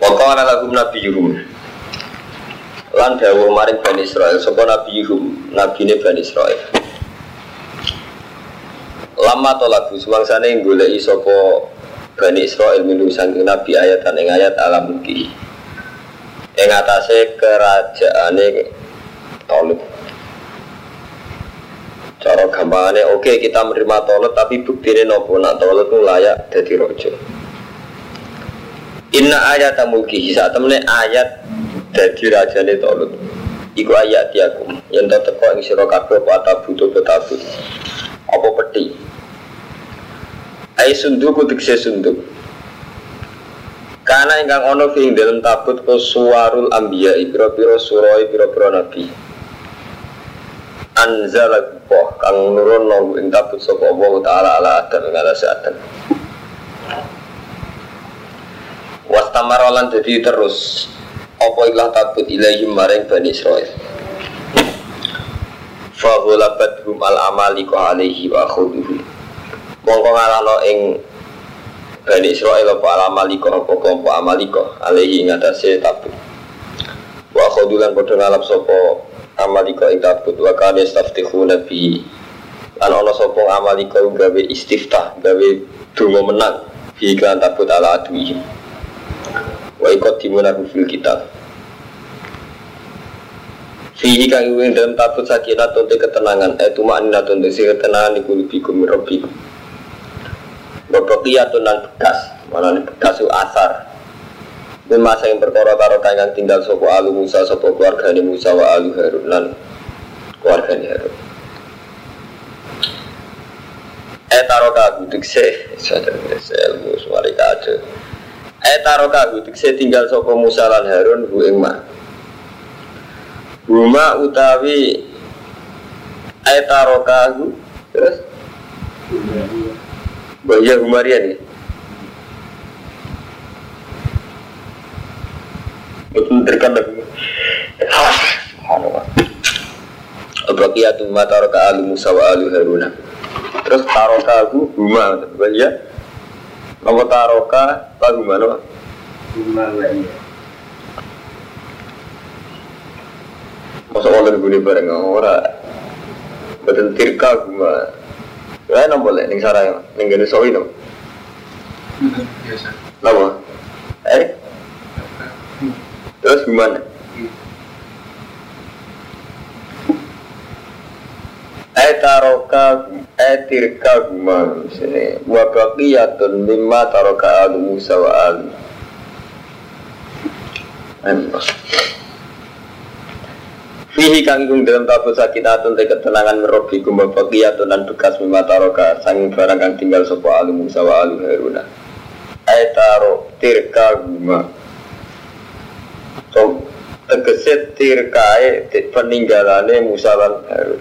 Wa qala lahum nabiyuhum lan dawuh maring Bani Israel sapa nabiyuhum nabine Bani Israel Lama tolabu sumangsane goleki sapa Bani Israel minu sangking nabi ayatan ing ayat alam muki ing atase kerajaane Tolib cara gampangane oke kita menerima Tolib tapi buktine nopo? Nak Tolib itu layak jadi rojo Inna ayat mulki saat temene ayat dadi rajane Tolut. Iku ayat diakum yang tak teko ing sira kabeh apa tabutu betabut. Apa peti. Ai sunduk utikse sunduk. Karena ingkang ono fi dalam tabut ko suwarul ambiya pira-pira surah pira-pira nabi. Anzala Allah kang nurun nang ing tabut sapa Allah taala ala adam ing ala adam. Wastamarolan jadi terus. Apa ilah tabut ilaihim maring Bani Israel? Fahulabat hum al amaliko alaihi wa khuduhu. Mongko ngalano ing Bani Israel apa al amaliko apa kelompok amaliko alaihi ngatasi tabut Wa khudulan podo ngalap sopo amaliko ing tabut Wa kane staftihu nabi Lan ono sopo amaliko gawe istiftah gawe dungo menang Bi iklan tabut ala aduihim wa ikut dimunahu fil kitab. Fihi kang ing dalam tabut sakinah tonte ketenangan. Eh tuma anina tonte si ketenangan iku lubikum rabbikum Bapakiyatun nan bekas. Mana bekas itu asar. Ini masa yang perkara karo kang tinggal sopo alu Musa sopo keluarga Musa wa alu Harun lan keluarga Harun. Eh taro kagu dikse Sadar ilmu suari kado Eh taro kagu dikse tinggal sopo Musa lan Harun hu ing ma Huma utawi Eh taro kagu Terus? Bahaya Humarian ya? Betul terkadang Subhanallah. Abaqiyatun ma taraka alu Musa wa alu Haruna. Terus taroka aku huma ya Nama taroka? Apa? Huma nama Masa orang gini bareng ora Betul tirka huma Ya nama boleh ning sarang ning gini sawi nama biasa. Nama Eh? Terus gimana? Etaroka etirka guma sini. Wa baqiyatun mimma taraka alu Musa wa Allah. Fihi kanggung dalam tabut sakinatun te ketenangan merobi gumba baqiyatun dan bekas mimma taraka sanging barang kang tinggal sapa alu Musa wa alu Haruna. Etaro tirka guma tegese tirkae peninggalane Musa lan Harun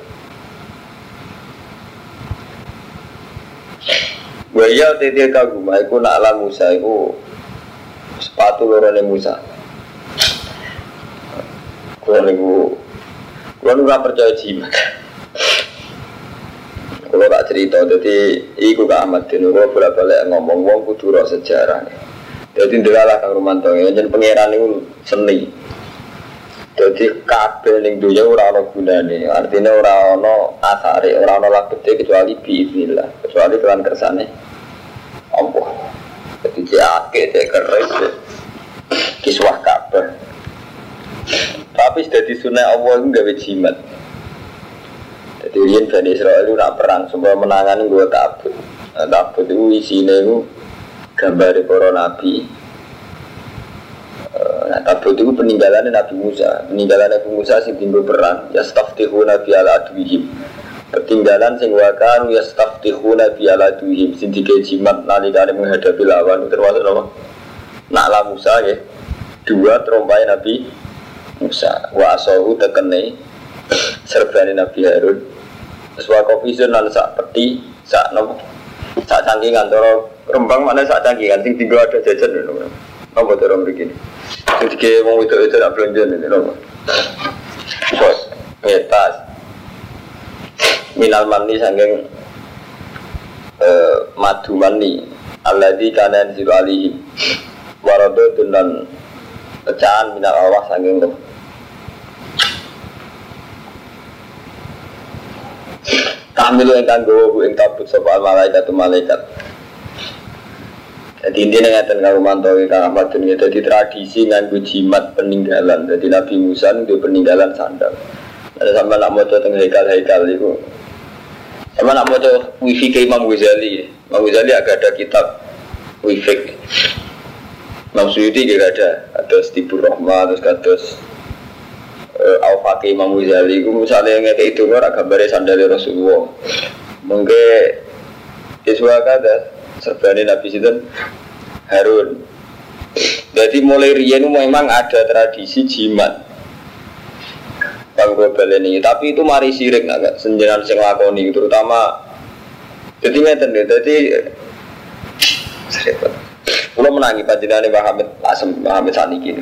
Waya titik kaguma iku nak ala Musa iku sepatu lorone Musa. Kulo niku kulo ora percaya jimat. Kulo tak cerita, jadi iku Kak Ahmad Din kulo bolak-balik ngomong wong kudu ro sejarah. Jadi ndelalah Kang Romanto, yen pangeran niku seni. Jadi kabeh ning dunya ora ana gunane. Artinya ora ana asare, ora ana labete kecuali biiznillah, kecuali kelan kersane. Allah. Jadi jake cek keris kiswah kabeh. Tapi sudah disunai Allah itu gawe jimat. Jadi riyen Bani Israel itu nak perang, semua menangan gue tabut. Nah, tabut itu isinya itu gambar para nabi. Nah, tabut itu peninggalannya Nabi Musa. Peninggalan Nabi Musa sing tinggal perang. Ya staftihu Nabi ala adwihim. Ketinggalan sing wakan ya staftihu Nabi ala adwihim. Sing jimat nalikane menghadapi lawan termasuk apa? Nakla Musa ya. Dua terompai Nabi Musa. Wa asahu tekene serbane Nabi Harun. Terus wa kofisun lan sak peti sak nopo sak cangkingan toro rembang mana sak cangkingan sing tinggal ada jajan lho. Apa cara begini? Jadi mau itu itu nak belanja ini loh. Bos, ngetas. Minal mani sangking madu mani. Alladhi kanan ziru alihi. Waradotun dan pecahan minal Allah saking roh. Tahmilu gawa bu ing tabut al malaikat malaikat. Jadi intinya ngeten karo mantowi kang Ahmad dunia jadi tradisi nganggo jimat peninggalan. Jadi Nabi Musa itu peninggalan sandal. Ada sama nak mau teng heikal-heikal itu. Sama nak mau wifi ke Imam Ghazali. Imam Ghazali agak ada kitab wifi. Imam Suyuti juga ada. Ada Stibur Rahmat, terus kados uh, Al-Faqih Imam Ghazali. Itu misalnya ngeke itu orang gambarnya sandalnya Rasulullah. Mungkin Iswa kata serbani Nabi Sinten Harun. Jadi mulai riyen memang ada tradisi jimat. Bang ini, tapi itu mari sirik agak senjenan sing lakoni terutama jadi ngeten deh, jadi Kalau menangi panjenengan Mbah Hamid Asem Mbah Hamid saniki.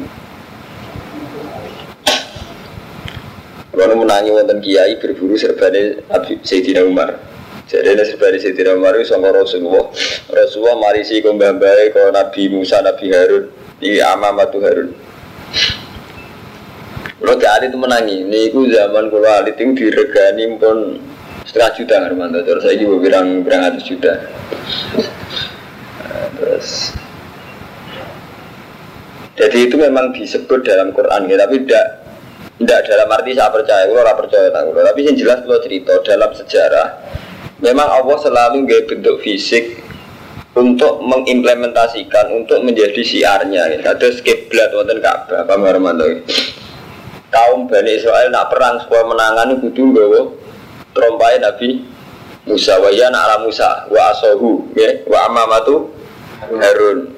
Kalau menangi wonten kiai berburu serbane Sayyidina Umar. Jadi ini serbane Sayyidina Umar itu sama Rasulullah. Rasulullah marisi ke mbah ke Nabi Musa, Nabi Harun. Ini Amamatu Harun. Kalau gak itu menangi, ini itu zaman kalau alit itu diregani pun setengah juta Hermanto. Terus saya juga bilang bilang ratus juta. Nah, terus jadi itu memang disebut dalam Quran ya, tapi tidak tidak dalam arti saya percaya, kalau orang percaya tak Tapi yang jelas kalau cerita dalam sejarah, memang Allah selalu nggak bentuk fisik untuk mengimplementasikan, untuk menjadi siarnya. Ya. Ada kiblat wonten Ka'bah, Pak Marmanto kaum Bani Israel nak perang supaya menangani kudu nggawa trompai Nabi Musa wa ya ala Musa wa asohu ya wa amamatu Harun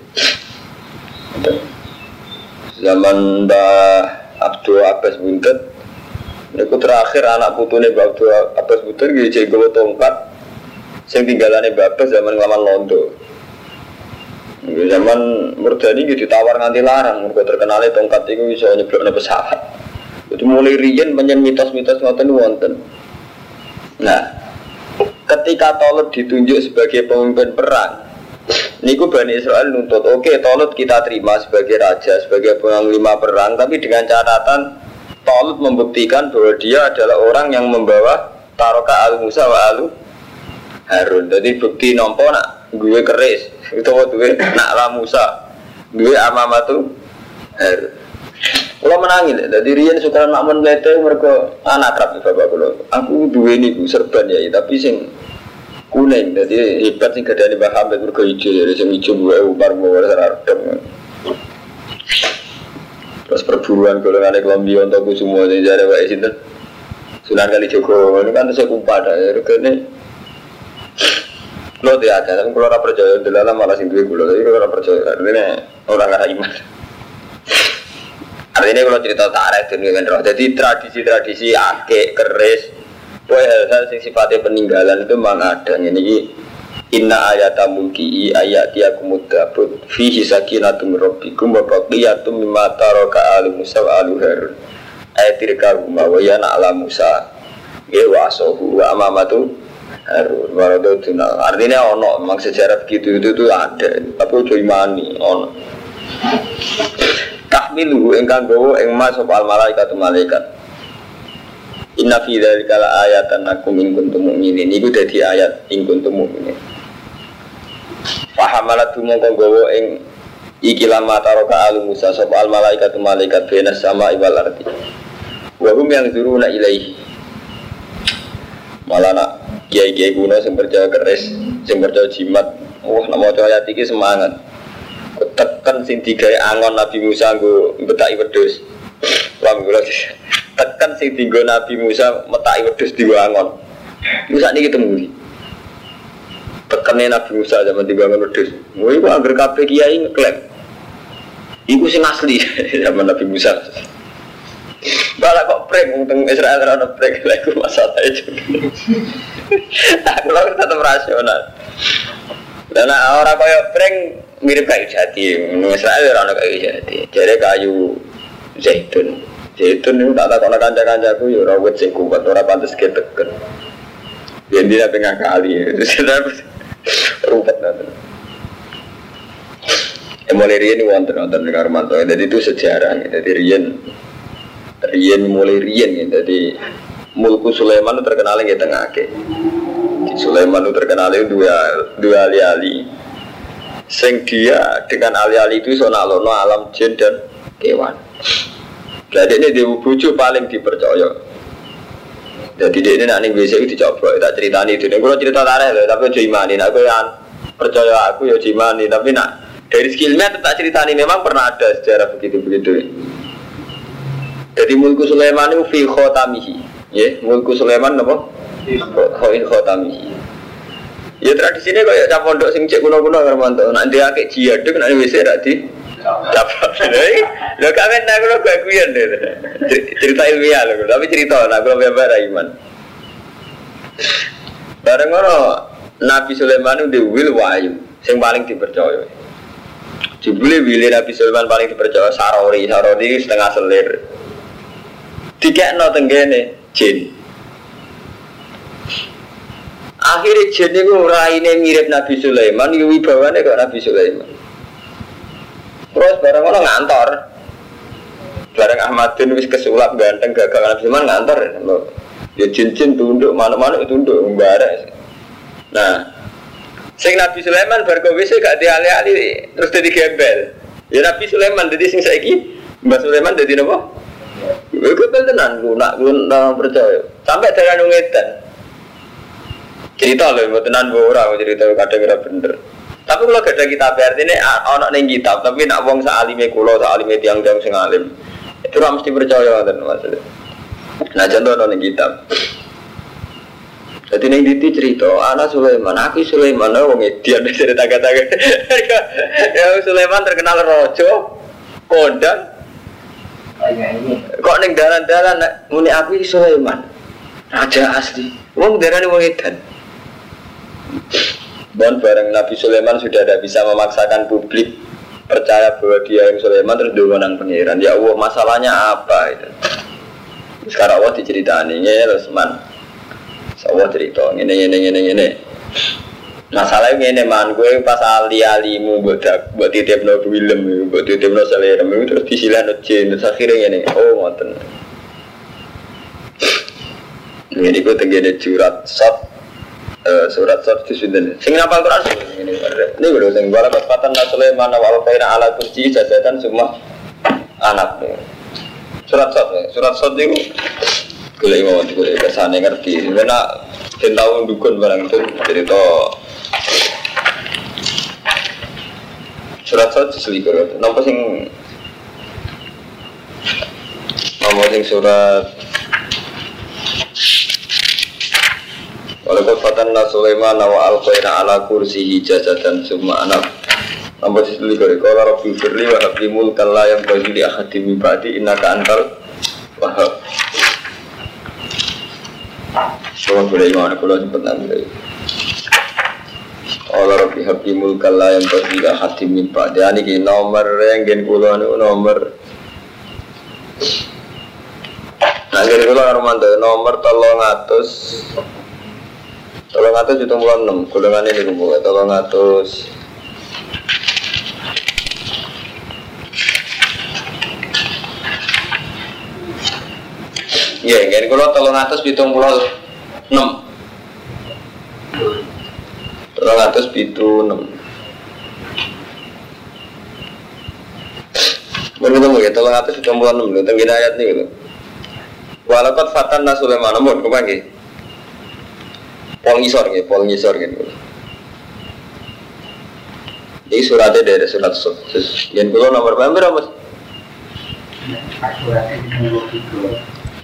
zaman Mbah Abdul Abbas Buntet Niku terakhir anak putune Mbah Abdul Abbas Buntet jadi gue tongkat sing tinggalane Abbas zaman ngelawan Londo. Zaman Murdani gitu ditawar nganti larang. Mergo terkenalnya tongkat itu bisa nyeblokno pesawat. Itu mulai rian banyak mitos-mitos ngoten wonten. Nah, ketika Tolut ditunjuk sebagai pemimpin perang, Niku Bani Israel nuntut, oke okay, Tolut kita terima sebagai raja, sebagai panglima perang, tapi dengan catatan Tolut membuktikan bahwa dia adalah orang yang membawa taroka al Musa wa alu Harun. Jadi bukti nompo nak gue keris, itu gue nak la Musa, gue amamatu Harun. Kalau menangin, jadi Rian suka makmun lete mereka anak kerap bapak kalau aku dua ini serban ya, tapi sing kuning, jadi hebat sing gak ada baham mereka hijau, jadi sing hijau gue umar gue serardem. Terus perburuan golongan Kolombia untuk semua jadi jadi wa sinten. Sunan kali Joko, ini kan saya kumpa ada, ya ini lo tidak ada, tapi kalau orang percaya, dalam malah sing duwe kulo, tapi kalau orang percaya, ini orang nggak iman. Artinya kalau cerita tarikh dunia kan roh. Jadi tradisi-tradisi akek, keris, Boy hal-hal yang sifatnya peninggalan itu memang ada. Ini Inna ayata mulki ayat tiakumud dabut Fihi sakinatum rabbikum wa baqiyatum mimma taraka alu Musa alu Harun Ayat tirka rumah wa yana ala Musa Ya wa wa amamatu Harun Waradotuna Artinya ono memang sejarah begitu itu tuh ada. Tapi udah imani ono. Tahmiluhu ingkang gowo ing mas sapa al malaikat malaikat. Inna fi dzalika la ayatan lakum in kuntum mu'minin. Iku dadi ayat in kuntum mu'minin. Fahamalat mongko gowo ing iki lama taroka alu Musa sapa al malaikat malaikat bena sama ibal arti wa hum yang zuruna ilaihi. Malah nak kiai-kiai kuno sing percaya keris sing percaya jimat wah nak maca ayat iki semangat tekan sing digawe angon Nabi Musa nggo betaki wedhus. Paham kula tekan sing dienggo Nabi Musa metaki wedhus di angon. Musa niki ketemu iki. Tekane Nabi Musa zaman di angon wedhus. Woi kok angger kabeh kiai ngeklaim. Iku sing asli zaman Nabi Musa. Malah kok prank untung Israel ora ono prank iku masalah itu. Aku lho tetap rasional. Dan orang kaya prank mirip kayu jati Israel orang kayu jati jadi kayu zaitun zaitun itu tak tak kono kanca kancaku ya orang wet sing kuat pantas keteken dia dia pengen kali rumput nanti Ya mulai riyen wonten wonten Karmanto. Jadi itu sejarah. Jadi riyen riyen mulai riyen ya. Jadi mulku Sulaiman itu terkenal di tengah ke. Sulaiman itu terkenal dua dua ali-ali. Sing dia dengan ali-ali itu so lono alam jin dan kewan. Jadi ini dia bucu paling dipercaya. Jadi dia ini nanti bisa itu dicoba, tak cerita itu. Kalau cerita tarik loh, tapi jadi imani. Aku yang percaya aku ya jimani, tapi nak dari skillnya tetap cerita ini memang pernah ada sejarah begitu begitu. Jadi mulku Sulaiman itu fi khotamihi, ya mulku Sulaiman apa? Khoin khotamihi. Ya tradisi ini kayak cap pondok sing cek kuno-kuno Hermanto. Nanti akeh jihaduk nanti bisa tidak di dapat. Lo kalian nak lo gak kuyan deh. Cerita ilmiah lo, tapi cerita nak lo bebas iman. Bareng ngono Nabi Sulaiman itu wil wahyu, sing paling dipercaya. Jebule wili Nabi Sulaiman paling dipercaya sarori, sarori setengah selir. Tiga no tenggene jin. Akhirnya jin itu raine mirip Nabi Sulaiman, yu wibawane kok Nabi Sulaiman. Terus bareng orang ngantor. Bareng Ahmadin wis kesulap ganteng gagal Nabi Sulaiman ngantor. Ya jin-jin tunduk, mana-mana tunduk mbara. Nah, sing Nabi Sulaiman bar wis gak diali-ali terus dadi gembel. Ya Nabi Sulaiman dadi sing saiki Mbak Sulaiman dadi napa? Gembel tenan lu nak lu percaya. Sampai darah nungetan cerita loh, buat tenan ora cerita kadang kira bener. Tapi kalau gak ada kitab artinya ono neng kitab, tapi nak wong saalime kulo, saalime tiang tiang sing alim, itu ora mesti percaya kan maksudnya. Nah contoh ono neng kitab. Jadi neng diti cerita, anak Sulaiman, aku Sulaiman, wong edian cerita kata-kata. ya Sulaiman terkenal rojo, kondang. Kok neng dalan-dalan muni aku Sulaiman, raja asli. Wong darane wong edan. Dan bareng Nabi Sulaiman sudah tidak bisa memaksakan publik percaya bahwa dia yang Sulaiman terus menang pangeran. Ya Allah masalahnya apa itu? Sekarang Allah diceritani ya terus man. Allah cerita ini ini ini ini. Masalahnya ini man gue pas ali alimu buat buat titip no film buat titip no selera terus disilah no jin terus akhirnya ini oh ngoten. Ini gue jurat sop surat surat di sini. Sing ngapal Quran ini. Ini gue sing bala kepatan Sulaiman wa kaina ala kursi jajatan semua anak. Surat surat surat surat itu gue mau gue ke sana ngerti. Karena tahu dukun barang itu cerita surat surat selikur. Nampak sing nomor sing surat? Walaupun fatanna Sulaiman wa alqaina ala kursihi dan summa anak Nomor sisi kore Kala Rabbi firli wa habli mulkan la yang bagi di akhadi mibadi innaka antal wahab Kalau boleh iman, kalau sempat nanti Kala Rabbi habli mulkan la yang bagi di akhadi mibadi Ini ki nomor yang gen kulo nomor Nah, kira kulo nomor tolong atus Tolong atus juta bulan enam, golongan ini kumpul. Tolong atus. Iya, ini kalau tolong atus pitung pulau enam. Tolong atus pitu enam. Benar ya, tolong pitung pulau enam. Tenggian ayat nih gitu. Walaupun fatan Sulaiman, namun ke mana pol ngisor gitu, pol ngisor gitu. Ini suratnya dari surat sukses. Yang dulu nomor berapa mas?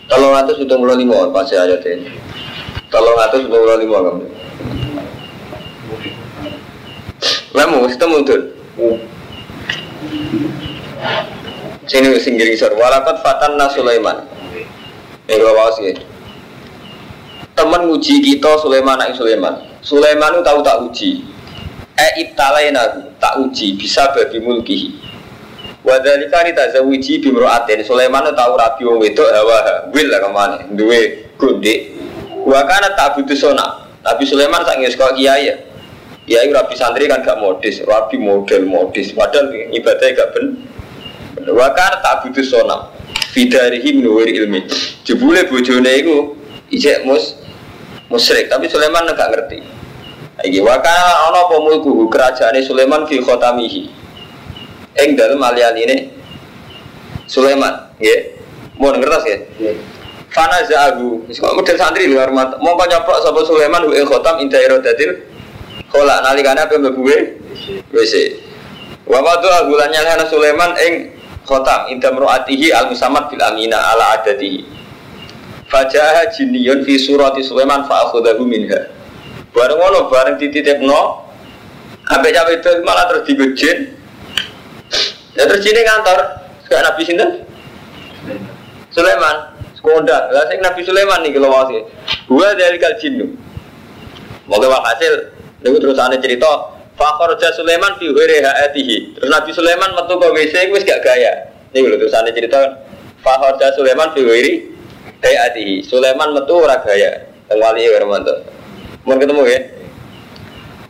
Kalau ngatus itu mulai lima pasti ada ini. Kalau ngatus itu mulai lima kamu. Lemu, kita muncul. Sini singgir ngisor. Walakat fatan Sulaiman. Ini kalau bawas ya. Teman uji kita Sulaiman anak Sulaiman. Sulaiman itu tahu tak uji. Eh ibtalaina tak uji. Bisa bagi mulkihi. Wadhalika ni tazawiji bimro'atin Sulaiman itu tahu rabi wong wedok hawa wil lah ke mana. Duwe gundik Wa kana tak butuh sona. Nabi Sulaiman tak ngis kok kiai ya Ya itu rabi santri kan gak modis, rabi model modis, padahal ibadahnya gak ben. Wakar tak butuh sonam, fidarihi minuwir ilmi. Jebule bojone itu ijek mus musyrik, tapi Sulaiman gak ngerti. Iki wakar ana apa mulku kerajaan Sulaiman fi khotamihi. Eng dalem alian Sulaiman, ya. Mau ngertas ya? Fana zahabu, model santri luar mata. Mau nyoplok sapa Sulaiman hu ing khotam inda irodatil nalikane apa mlebu WC. Wa wadu agulannya hana Sulaiman ing khotam inda mru'atihi al musamad fil amina ala adatihi. Fajaha jinniyun fi surati Sulaiman fa akhadahu minha. Bareng ngono bareng dititipno ambek cawe itu malah terus digojin. Ya terus ini kantor, sekarang Nabi sinten? Sulaiman kondang lah sing Nabi Sulaiman nih kalau masih gua dari kal jinnu moga hasil niku terus ada cerita Fakor ja Sulaiman fi haatihi. Terus Nabi Sulaiman metu ke WC wis gak gaya. Niku lho terus ada cerita Fakor ja Sulaiman fi haatihi. Sulaiman metu ora gaya. Teng wali ya Romanto ketemu ya.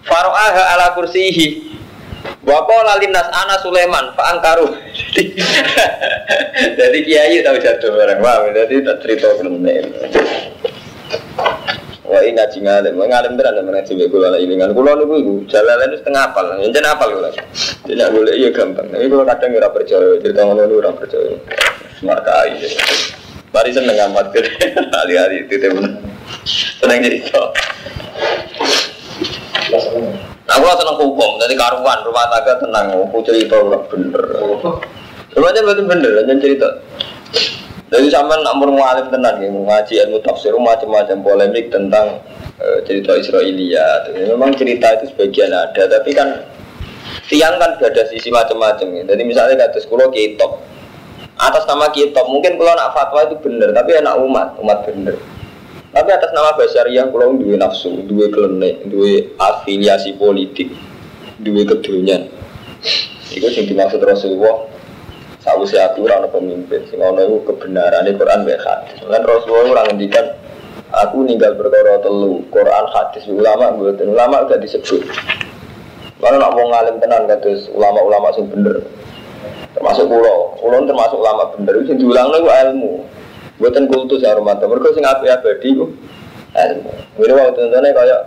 Faro'aha ala kursihi. Wako lalinas ana Sulaiman Pak Angkaru Jadi kiai tahu jatuh barang Wah, jadi tak cerita belum Wah ini ngaji ngalim, ngalim tenan mana sih gue ini. Kan, kulo ibu jalan itu setengah apal, jangan apal gue tidak boleh iya gampang, tapi kalau kadang nggak percaya, cerita ngono lu orang percaya, smart kali, mari seneng amat gitu, hari-hari itu temen, seneng cerita. Aku lah seneng hukum, jadi karuan rumah tangga tenang, aku cerita udah bener. Rumahnya betul bener, jangan cerita. Jadi sama nampur mualim tenan ya, ngaji ilmu tafsir macam-macam polemik tentang uh, cerita Israelia. Memang cerita itu sebagian ada, tapi kan tiang kan ada sisi macam-macam ya. Jadi misalnya kata sekolah kitab, atas nama kitab mungkin kalau nak fatwa itu bener, tapi anak umat, umat bener. Tapi atas nama yang kalau dua nafsu, dua klenek, dua afiliasi politik, dua kedunian. Itu yang dimaksud Rasulullah. Si aku orang pemimpin, sing ono itu kebenaran di Quran baik hadis. Kan Rasulullah orang ngendikan aku ninggal berkoro telu, Quran hadis ulama buatan ulama udah disebut. Kalau nak mau ngalim tenan kata ulama-ulama sing bener, termasuk pulau, pulau termasuk ulama bener, itu diulang lagi ilmu. Buatan kultus ya teman, mereka sing api abadi ku ilmu. Ini waktu contohnya kayak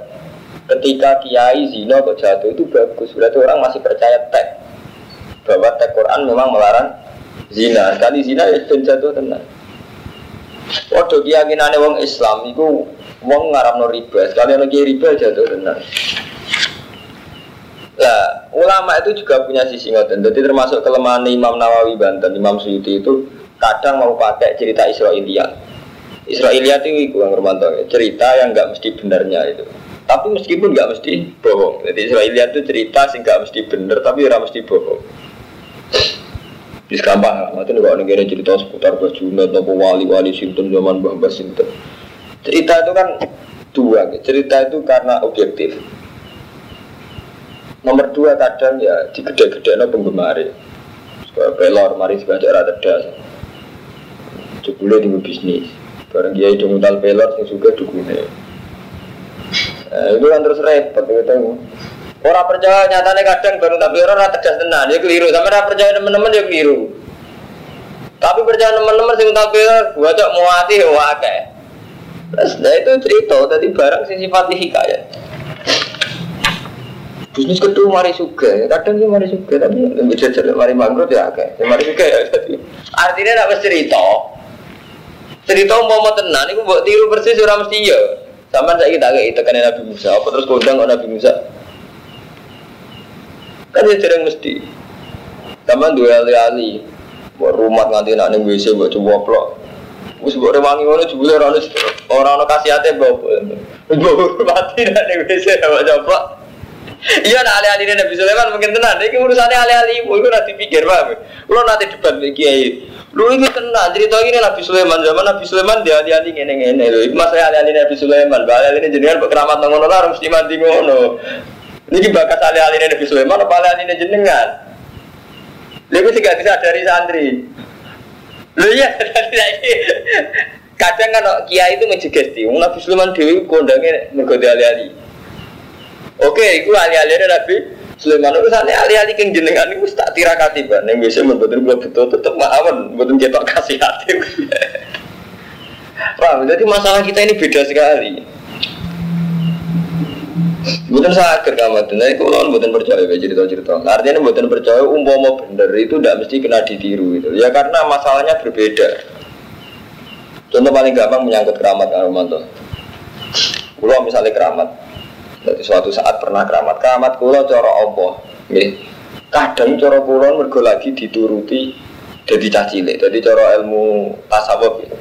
ketika kiai zina atau jatuh itu bagus, berarti orang masih percaya teks bahwa teks Quran memang melarang zina. Kali zina ya ben jatuh tenang. Waduh keyakinannya wong Islam itu wong ngarap no riba, sekali lagi riba jatuh tenang. Lah, ulama itu juga punya sisi ngoten. Jadi termasuk kelemahan Imam Nawawi Banten, Imam Suyuti itu kadang mau pakai cerita Israelia. Israelia itu kurang Romanto cerita yang nggak mesti benarnya itu. Tapi meskipun nggak mesti bohong. Jadi Israelia itu cerita sih nggak mesti benar, tapi nggak mesti bohong. Bisa gampang nanti nggak negara cerita seputar Bajunat, nopo wali-wali Sinten zaman Mbah Mbah Sinten. Cerita itu kan dua, cerita itu karena objektif. Nomor dua kadang ya digede-gede no penggemar. Pelor, mari sebagai rata das jebule di bisnis bareng dia itu modal pelor yang juga dukune nah, itu kan terus repot gitu orang percaya nyatanya kadang baru tak pelor rata tegas tenan dia keliru. Sama orang percaya teman-teman dia keliru. Tapi percaya teman-teman sing tak pelor gua cok mau hati ya wakai terus nah itu cerita tadi barang sih sifat hikayat. Bisnis kedua mari suka kadang sih mari suka tapi lebih jajar mari mangkrut ya kayak mari suka ya artinya tidak cerita. Cerita mau tenan itu buat tiru persis ora mesti ya sama saya kita kayak tekan Nabi Musa. Apa terus kondang Nabi Musa kan ya sering mesti sama dua ali-ali buat rumah nganti nak nih WC buat coba plok Wis mbok rewangi ngono jebule ora ono ora ono kasihate mbok. Mbok mati nak ning WC buat coba. Iya nak ali-ali Nabi Sulaiman mungkin tenan iki urusane ali-ali ibu ora dipikir paham. Kulo nanti debat iki kiai Lu ini tenang, cerita ini Nabi Sulaiman zaman Nabi Sulaiman dia dia ini ini ini lu. Itu masa ali ali Nabi Sulaiman, bahaya ini jenengan keramat ngono lah mesti mati ngono. Ini bakas ali ali Nabi Sulaiman apa ali ali jenengan? Lalu sih gak dari santri. Lu ya, kadang kan kiai itu menjegesti. Nabi Sulaiman dewi kondangnya mergodi ali ali. Oke, itu ahli-ahli Nabi Sulaiman itu sana ahli-ahli yang jenengan itu tak tirakati. Yang biasa membuat gue betul tetap maafan, buat cetok kasih hati. Paham? Jadi masalah kita ini beda sekali. Bukan sakit kamu nah kalau bukan percaya ya cerita cerita. Artinya bukan percaya umpama bener itu tidak mesti kena ditiru gitu. Ya karena masalahnya berbeda. Contoh paling gampang menyangkut keramat kan Romanto. Kalau misalnya keramat, jadi suatu saat pernah keramat, keramat kulo coro. Nih, kadang coro kulo mergo lagi dituruti jadi cacile. Jadi coro ilmu tasawuf gitu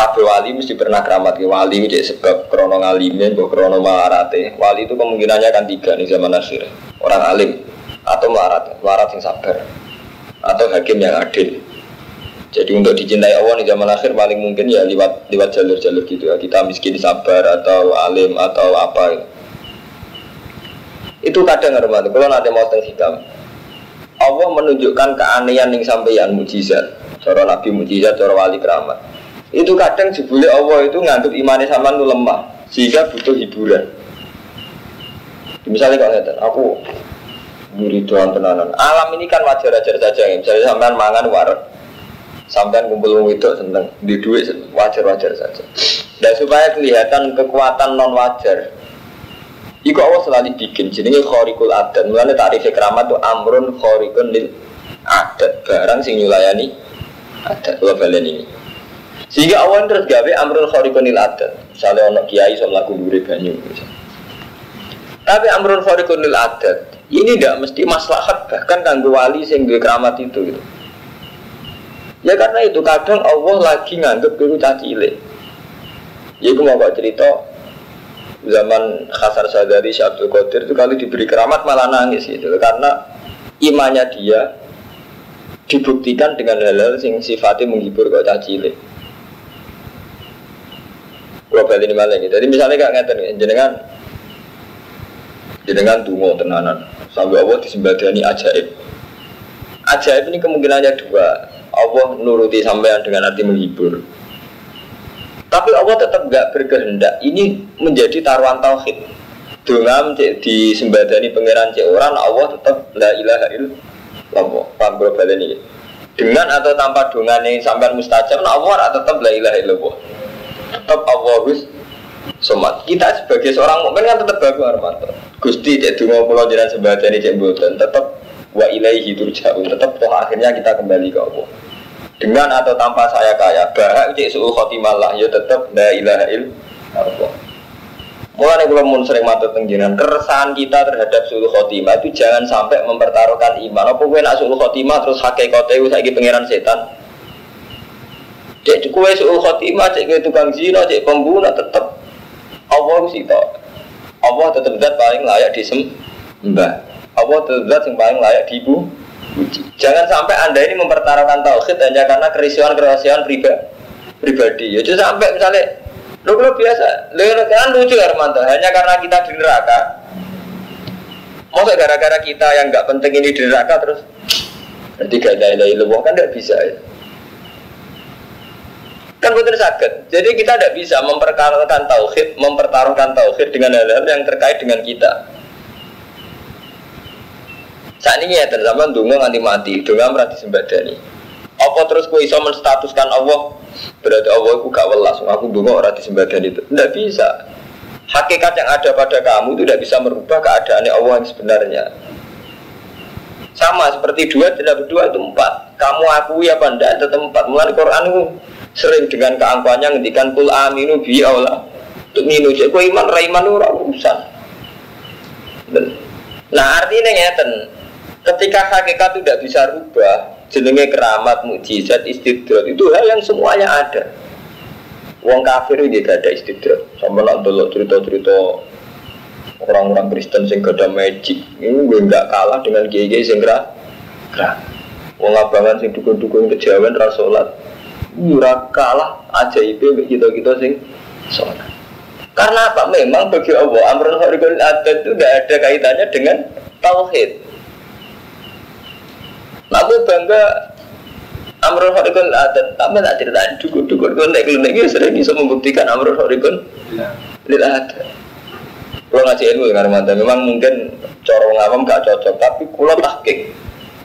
kabeh wali mesti pernah keramat ke wali jadi sebab krono ngalime mbok krono marate wali itu kemungkinannya kan tiga nih zaman akhir. Orang alim atau melarat melarat yang sabar atau hakim yang adil. Jadi untuk dicintai Allah di zaman akhir paling mungkin ya lewat lewat jalur-jalur gitu ya. Kita miskin sabar atau alim atau apa itu. Kadang hormat kalau nanti mau tentang hitam Allah menunjukkan keanehan yang sampeyan mujizat. Cara nabi mujizat cara wali keramat itu kadang jebule Allah itu nganggap imannya sama itu lemah sehingga butuh hiburan misalnya kalau ngeten aku nyuri doang tenanan alam ini kan wajar-wajar saja misalnya sampean mangan waret sampean kumpul wong itu seneng di duit wajar-wajar saja dan supaya kelihatan kekuatan non wajar Iku Allah selalu bikin jenenge khorikul adat. Mulane tarif keramat itu amrun khorikun lil adat. Barang sing nyulayani adat. Kula balen ini. Sehingga awan terus gawe amrul khariqunil adat. Misalnya ono kiai iso mlaku dhuwure banyu. Tapi amrul khariqunil adat ini tidak mesti maslahat bahkan kanggo wali sing duwe keramat itu gitu. Ya karena itu kadang Allah lagi nganggep dulu cacile. Ya itu mau kok cerita zaman Khasar Sadari Syabdul Qadir itu kali diberi keramat malah nangis gitu karena imannya dia dibuktikan dengan hal-hal yang sifatnya menghibur kok cacile. Kalau balik ini malah gitu. Jadi misalnya gak ngeten jenengan jenengan tunggu tenanan sampai Allah disembadani ajaib. Ajaib ini kemungkinannya dua. Allah nuruti sampean dengan arti menghibur. Tapi Allah tetap gak berkehendak. Ini menjadi taruhan tauhid. Dengan disembadani pangeran cek orang, Allah tetap la ilaha illallah. Paham balik ini? Dengan atau tanpa dongan yang sampean mustajab, nah Allah tetap la ilaha illallah tetap Allahus somat. Kita sebagai seorang mukmin kan tetap bagus Armanto Gusti cek dungo pulau jalan sebagian cek buatan tetap wa ilaihi turja'un tetap toh akhirnya kita kembali ke Allah. Dengan atau tanpa saya kaya bahak cek suul khotimah lah ya tetap la ilaha illallah Mulai kalau mau sering mata tengginan keresahan kita terhadap suul khotimah itu jangan sampai mempertaruhkan iman. Apa gue nak suul khotimah terus hakikatnya saya pangeran setan Cek kue suul khotimah, cek kue tukang zina, cek pembunuh tetap Allah sih. Allah tetap zat paling layak disembah. Allah tetap zat yang paling layak dibu. Jangan sampai anda ini mempertaruhkan tauhid hanya karena kerisian kerisian pribadi. Pribadi. Ya sampai misalnya Lu kalau biasa, lu kan lucu Armanto, hanya karena kita di neraka. Masa gara-gara kita yang nggak penting ini di neraka terus nanti gak ada ilahi kan nggak bisa ya. Kan betul sakit. Jadi kita tidak bisa mempertaruhkan tauhid, mempertaruhkan tauhid dengan hal-hal yang terkait dengan kita. Saat ini ya zaman dungo nganti mati, dungo berarti sembadani. Apa terus ku iso menstatuskan Allah berarti Allah aku gak welas, aku dungo orang disembadani itu. Tidak bisa. Hakikat yang ada pada kamu itu tidak bisa merubah keadaan Allah yang sebenarnya. Sama seperti dua tidak berdua itu empat. Kamu akui apa tidak tetap empat. Mulai Quran itu sering dengan keangkuhannya ngendikan kul aminu bi Allah. Untuk minu cek iman? Raiman ora urusan? Nah artinya ngeten ketika hakikat tidak bisa rubah jenenge keramat mukjizat istidrat itu hal yang semuanya ada. Wong kafir itu gak ada istidrat sama nak dulu cerita-cerita orang-orang Kristen sing gak ada magic ini gue nggak kalah dengan kiai-kiai sing gerak Wong abangan sing dukun-dukun kejawen rasolat murah kalah aja itu kita kita sing sholat. Karena apa? Memang bagi Allah amrul harikul adat itu tidak ada kaitannya dengan tauhid. Aku bangga amrul harikul adat, tapi tak ceritain dukun dukun gue naik naik sering bisa membuktikan amrul harikul lil adat. Kalau ngaji ilmu dengan mantan memang mungkin corong awam gak cocok, tapi kalau tahkik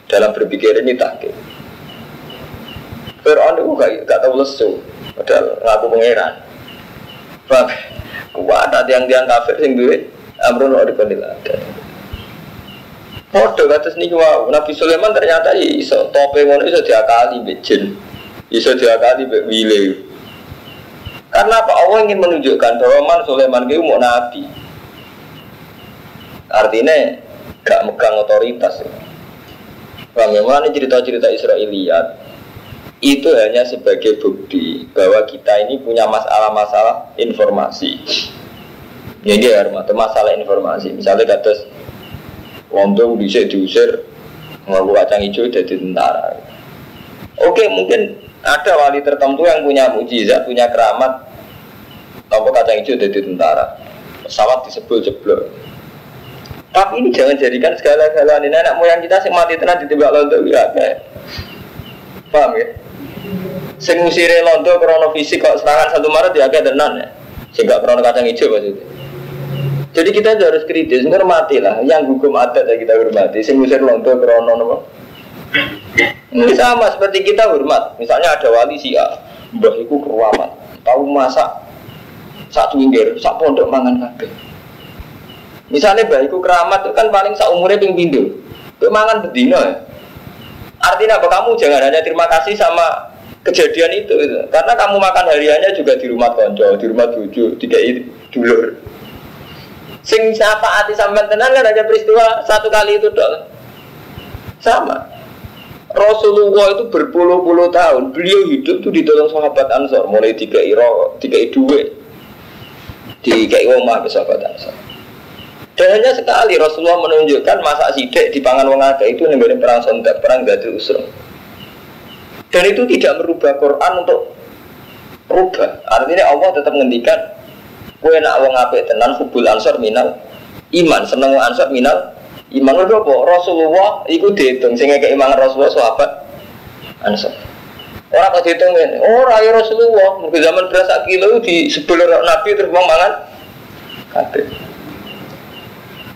dalam berpikir ini tahkik. Fir'aun itu gak, gak tahu lesu, padahal ngaku pangeran. Bang, kuat ada yang tiang kafir sing duit, amrun lo dikondil ada. Podo kata sini wow, Nabi Sulaiman ternyata iso tope ngono iso diakali bejin, iso diakali be wile. Karena apa Allah ingin menunjukkan bahwa Man Sulaiman itu mau nabi. Artinya gak megang otoritas. Bang, memang ini cerita-cerita Israeliat itu hanya sebagai bukti bahwa kita ini punya masalah-masalah informasi. Ini dia masalah informasi. Misalnya kata Wong bisa diusir ngaku kacang hijau jadi tentara. Oke, mungkin ada wali tertentu yang punya mujizat, punya keramat, tanpa kacang hijau jadi tentara. Pesawat disebul jeblok. Tapi ini jangan jadikan segala-galanya anak moyang kita sing mati tenan ditembak londo ya. Paham ya? Sing ngusire londo krono fisik kok serangan satu Maret ya kayak tenan ya. Sehingga krono kacang hijau maksudnya. Jadi kita harus kritis, menghormati lah. Yang hukum adat ya kita hormati. Sing ngusir londo krono nopo. Ini sama seperti kita hormat. Misalnya ada wali si A, mbah iku keruamat. Tahu masak satu winggir, sak pondok mangan kabeh. Misalnya bayiku keramat itu kan paling seumurnya ping pindu. Kemangan bedino ya. Artinya apa kamu jangan hanya terima kasih sama kejadian itu, gitu. karena kamu makan hariannya juga di rumah konco, di rumah tujuh, tiga dulur. Sing siapa hati sampean tenan kan hanya peristiwa satu kali itu dong. Sama. Rasulullah itu berpuluh-puluh tahun beliau hidup tuh ditolong sahabat Ansor mulai tiga iro, tiga dua, tiga omah ke sahabat Ansor. Dan hanya sekali Rasulullah menunjukkan masa sidik di pangan wong itu negara perang sontak, perang gadil usrum. Dan itu tidak merubah Quran untuk rubah. Artinya Allah tetap menghentikan kue nak wong apik tenan hubul ansor minal iman seneng ansor minal iman lho apa Rasulullah iku dihitung sehingga keimanan Rasulullah sahabat ansor. Orang kok dihitung ini, oh raya Rasulullah, mungkin zaman berasa kilo di sebelah Nabi terus mangan kabeh.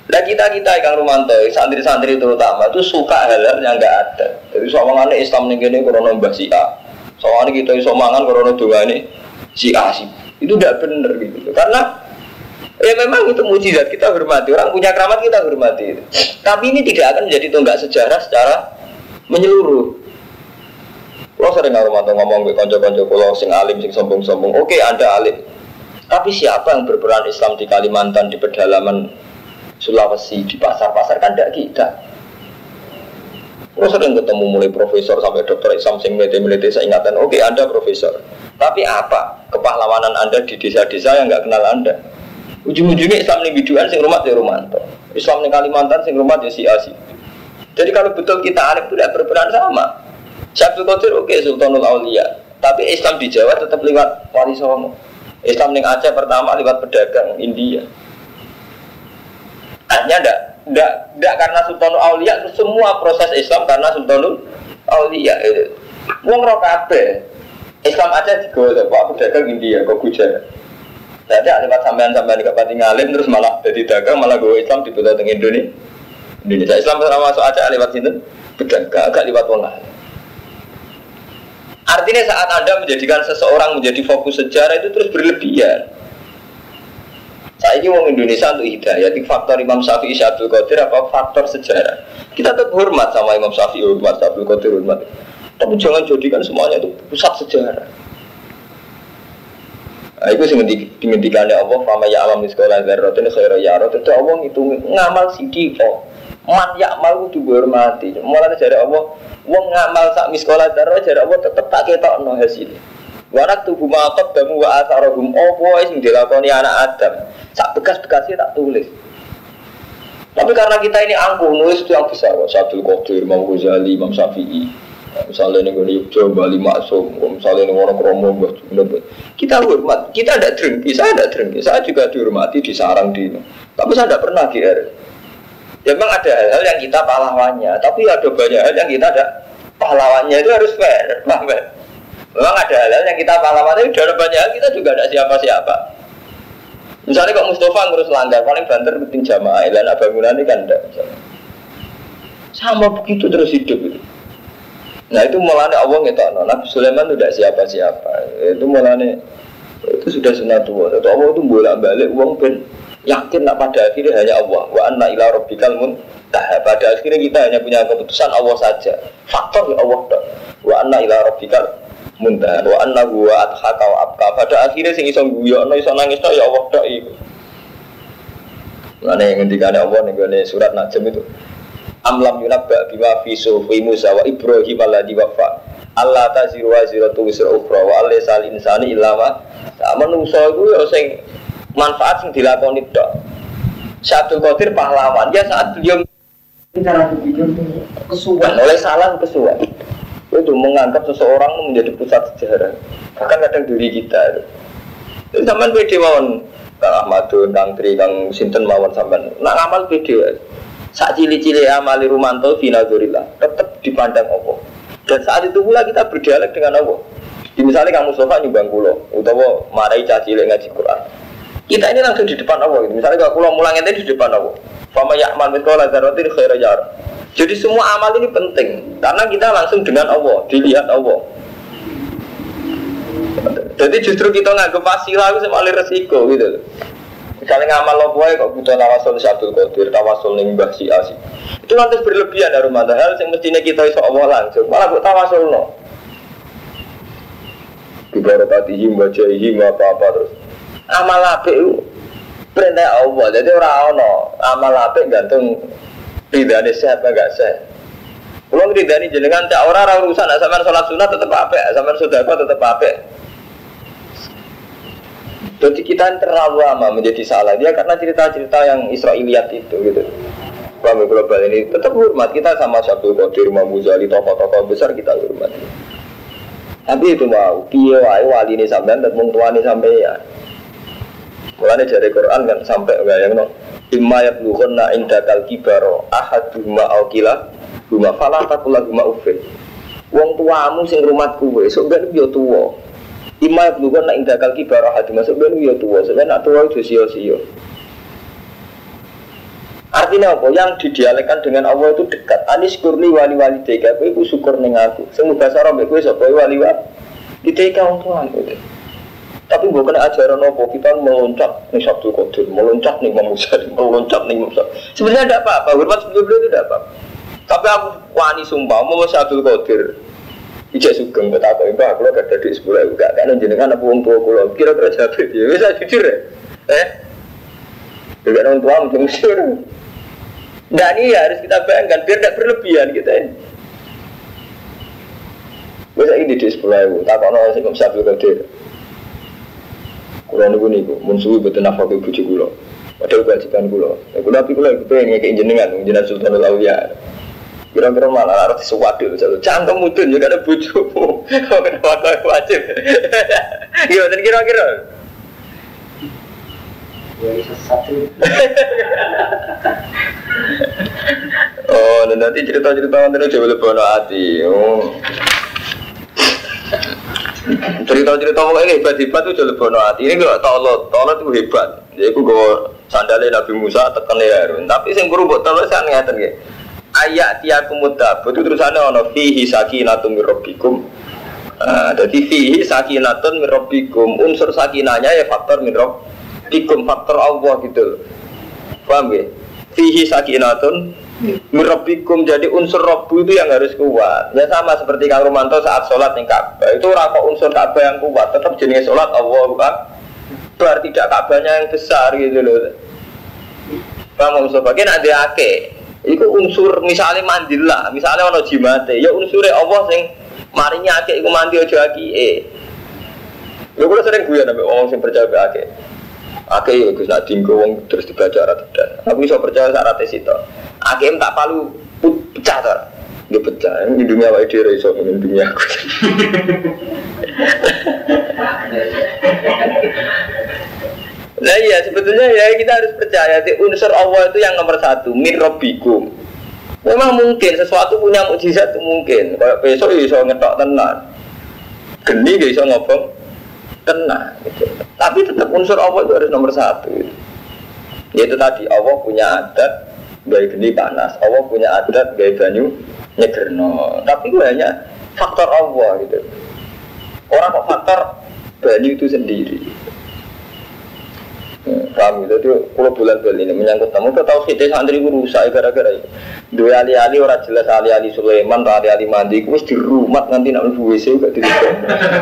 Nah kita kita ikan Rumanto, santri-santri terutama itu suka hal-hal yang nggak ada. Jadi soalnya Islam nih gini korona mbah si A, soalnya kita iso mangan korona dua ini si A sih. Itu tidak benar gitu. Karena ya memang itu mujizat kita hormati. Orang punya keramat kita hormati. Tapi ini tidak akan menjadi tonggak sejarah secara menyeluruh. Kalau sering Rumanto ngomong ke konco-konco kalau sing alim sing sombong-sombong. Oke, anda alim. Tapi siapa yang berperan Islam di Kalimantan di pedalaman Sulawesi di pasar-pasar kan tidak kita. Terus sering ketemu mulai profesor sampai dokter Islam sing melete-melete saya ingatan, oke okay, Anda profesor. Tapi apa kepahlawanan Anda di desa-desa yang nggak kenal Anda? Ujung-ujungnya Islam ini biduan sing rumah ya Romanto. Islam di Kalimantan sing rumah ya si Asi. Jadi kalau betul kita alif itu tidak berperan sama. Syabdul Qadir oke okay, Sultanul Aulia. Tapi Islam di Jawa tetap lewat Wali. Islam di Aceh pertama lewat pedagang India. Artinya enggak, enggak, enggak karena Sultanul Aulia semua proses Islam karena Sultanul Aulia itu. Wong roh. Islam aja digawa Pak pedagang India kok Gujarat. Jadi lewat sampean-sampean di pati ngalim terus malah jadi dagang malah gue Islam di teng Indonesia. Indonesia Islam sama masuk aja lewat sini pedagang agak lewat wong Artinya saat Anda menjadikan seseorang menjadi fokus sejarah itu terus berlebihan. Saya ini orang Indonesia untuk hidayah. Di faktor Imam Syafi'i Abdul Qadir apa faktor sejarah. Kita tetap hormat sama Imam Syafi'i, hormat Abdul Qadir, hormat. Tapi jangan jadikan semuanya itu pusat sejarah. Nah, itu sih dimentikannya Allah, fama ya alam sekolah ini khaira ya rot itu Allah itu ngamal sidi kok. Man ya amal itu dihormati. Mulai dari Allah, wong ngamal sak miskola darah dari Allah tetap tak ketok no hasilnya. Warak tubuh makot damu wa asarohum Opo sing dilakoni anak Adam? Sak bekas-bekasnya tak tulis. Tapi karena kita ini angkuh nulis itu yang besar Sabdul Qadir, Imam Ghazali, Imam Syafi'i. Misalnya ini gue Yogyo, Bali Maksum. Misalnya ini orang Kromo, Kita hormat, kita ada drengki, saya ada drengki Saya juga dihormati, disarang di Tapi saya tidak pernah GR Ya memang ada hal-hal yang kita pahlawannya. Tapi ada banyak hal yang kita ada pahlawannya Itu harus fair, paham Memang ada hal-hal yang kita pahlawan itu dalam banyak hal kita juga ada siapa-siapa. Misalnya kok Mustafa ngurus langgar, paling banter penting jamaah, dan bangunan ini kan enggak. Sama begitu terus hidup itu. Nah itu mulanya Allah ngetokno. Nabi Sulaiman itu tidak siapa-siapa. Itu mulanya itu sudah sunatullah. Itu Allah itu bolak balik uang ben yakin nak pada akhirnya hanya Allah. Wa anna ila rabbikal muntaha. Pada akhirnya kita hanya punya keputusan Allah saja. Faktor ya Allah tak. Wa anna ila rabbikal muntaha. Wa anna huwa adhaka wa abka. Pada akhirnya sing iso guyono iso nangis ya Allah tak iku. Mana yang ngendikan Allah nih surat Najm itu amlam yunabba bima fi sufi Musa wa Ibrahim alladhi wafa Allah taziru wa ziratu wisra ukhra wa alaysa sal insani illa ma menungso iku ya sing manfaat sing dilakoni tok Syabdul Qadir pahlawan ya saat beliau cara berpikir kesuwan oleh salah kesuwan itu menganggap seseorang menjadi pusat sejarah bahkan kadang diri kita itu sampai pede mawon Kang Ahmadun, Kang Tri, Kang Sinten mawon sampean nak ngamal pede saat cili-cili amali rumanto finazurillah tetap dipandang Allah. Dan saat itu pula kita berdialog dengan Allah. Di misalnya kamu sofa nyumbang kulo, utawa marai caci ngaji Quran. Kita ini langsung di depan Allah. Gitu. Misalnya kalau kulo mulang itu di depan Allah. Fama ya'mal mithqala dzarratin khairan yara. Jadi semua amal ini penting karena kita langsung dengan Allah, dilihat Allah. Jadi justru kita nggak wasilah itu sama resiko gitu. Misalnya ngamal lo boy kok butuh tawasul Abdul Qadir, tawasul ning Mbah Si Asi. Itu nanti berlebihan dari rumah hal yang mestinya kita iso Allah langsung. Malah buat tawasul no. Bibarakatihim wajahihim apa-apa terus. Amal apik perintah Allah. Jadi orang ono amal apik gantung ridane sehat apa enggak sehat. Kalau ridani jenengan cak orang orang urusan, sampean sholat sunat tetap apik, sampean sedekah tetap apik. Jadi kita terlalu lama menjadi salah dia karena cerita-cerita yang Israiliyat itu gitu. Kami global ini tetap hormat kita sama Syabdul Qadir, Imam Ghazali, tokoh-tokoh besar kita hormat. Tapi itu mau, piye wae wali ini sampean dan mung tuane ya. Mulane dari Quran kan sampai yang no. Imma yablughanna indakal kibaro ahaduhuma au kila huma fala taqul lahum uffin. Wong tuamu sing rumah kuwe, sok ben yo tuwa. Nak indah kaki barah hati masuk ben ya tua, sebenarnya nak tua itu sio-sio. Artinya apa? Yang didialekkan dengan Allah itu dekat. Anis kurni wali wali tega, kowe syukur neng aku. Bahasa Arab kowe sapa wali wali. Tega untuk aku. Tapi bukan ajaran apa kita meloncat nih Sabtu Qadir, meloncat nih Imam meloncat nih Musa. Sebenarnya tidak apa-apa, hormat sebelum itu tidak apa. Tapi aku wani sumpah mau Sabtu Qadir, Ijak sugeng kata apa mbak kalau gak ada di sekolah juga kan jenengan apa wong tua kulo kira-kira jawab ya bisa jujur ya eh juga orang tua mungkin jujur Nah ini harus kita bayangkan biar tidak berlebihan kita ini. Bisa ini di sekolah itu, tak kau nol sih kamu sapi kerja. Kulo niku niku, musuh betul nafkah ibu kulo. Padahal kewajiban kulo. Kulo tapi kulo itu pengen ngekek jenengan, jenengan Sultanul Aulia. Kira-kira malah harus sesuatu misalnya cangkem mudun juga ada bujumu. Kok kenapa kau wajib? Gimana kira-kira? oh, nanti cerita-cerita nanti coba lebih hati. Oh. Cerita-cerita pokoknya hebat-hebat tuh jauh bono hati. Ini kalau tolot, tolot itu hebat. Jadi aku gue sandalnya Nabi Musa tekan ya. Tapi yang guru buat tolot saya ngeliatin gitu ayat tiakum mudabut itu terusannya ono fihi sakinatun mirrobikum nah, jadi fihi sakinatun mirrobikum unsur sakinanya ya faktor mirrobikum faktor Allah gitu paham ya fihi sakinatun mirrobikum jadi unsur robu itu yang harus kuat. Ya sama seperti Kang Romanto saat sholat nih Ka'bah. Itu rako unsur Ka'bah yang kuat tetap jenis sholat Allah bukan berarti tidak Ka'bahnya yang besar gitu loh. Paham Mustafa, kena ada ake Iku unsur misalnya mandila, misalnya ono jimate, ya unsurnya Allah sing marinya akeh iku mandi aja eh. Ya kula sering guyon nabi orang sing percaya be Akeh ya Gus nak dinggo wong terus dibaca ora tidak. Aku iso percaya syarat itu. Akeh tak palu pecah ta. Dia pecah, ini dunia wae dhewe iso ini dunia aku. Nah iya sebetulnya ya kita harus percaya di unsur Allah itu yang nomor satu min. Memang mungkin sesuatu punya mukjizat itu mungkin. Kayak besok ya bisa ngetok tenan. Geni gak bisa ngobong Tenang. Gitu. Tapi tetap unsur Allah itu harus nomor satu. Yaitu tadi Allah punya adat gaya geni panas, Allah punya adat gaya banyu nyegerno. Tapi gue hanya faktor Allah gitu. Orang kok faktor banyu itu sendiri. Kami itu tuh kalau bulan bulan ini menyangkut tamu kita tahu kita santri guru rusak gara-gara itu. Dua ali-ali orang jelas ali-ali Sulaiman ali-ali mandi, gue di rumah nanti nak lebih WC gak di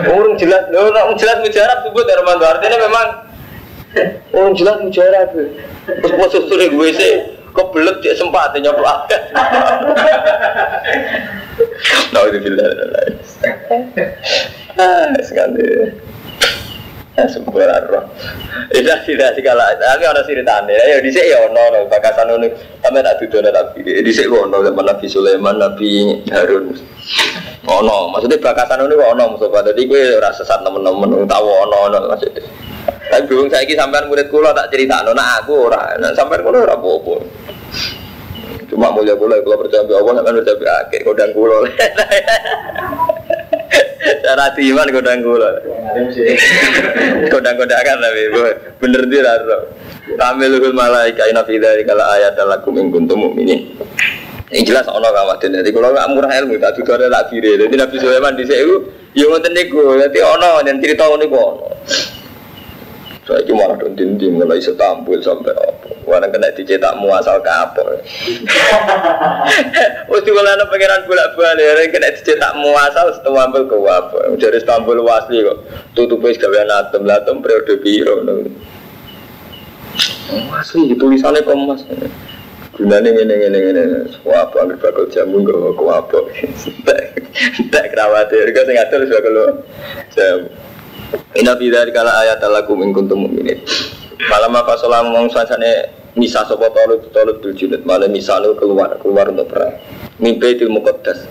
Orang jelas, orang jelas mujarab sebut dari mana artinya memang orang jelas mujarab. Terus masuk sore WC, kebelet dia sempat nyoplak. Nah itu bila Ah, sekali. Sempurna roh. Itu tidak segala. Tapi ada ceritanya. Ya di sini ya ono ono bakasan ono. Kami tak tuduh nabi. Di sini ono zaman Nabi Sulaiman, Nabi Harun. Ono. Maksudnya bakasan ono ono musuh. Jadi gue rasa sesat temen-temen. Tahu ono ono maksudnya. Tapi bingung saya sampean murid kulo tak cerita. Nah aku ora. Nah sampean kulo ora apa-apa. Cuma mulia kulo kalau percaya Allah kan percaya akhir kodang kulo. Cara iman godang gula. Godang-godang kan tapi bener dia raro. Tamilul malaika ina fi dzalika la ayat lakum in kuntum mu'minin. Ini jelas ono kawatin. Jadi kalau nggak murah ilmu tak tuh ada lagi deh. Jadi Nabi Sulaiman di sini, yo ngoten niku. Jadi ono yang cerita niku ono. Saya cuma malah dinding mulai setampil sampai apa. Orang kena dicetak muasal kapal. Wes diwalana pangeran bolak-balik, orang kena dicetak muasal setampil ke apa. Dari setampil wasli kok. Tutup wis gawe atom, latom periode biru. Asli tulisannya komas. Gunanya ini ini ini apa ambil bakal jamu kok apa. Tak kerawatir, kau sing atur bakal jamu. Inna fi dzalika la ayat lakum in kuntum mu'minin. Malam apa salam mong sansane misa sapa talut talut bil junud malam misa keluar keluar untuk perang. Mimpi til muqaddas.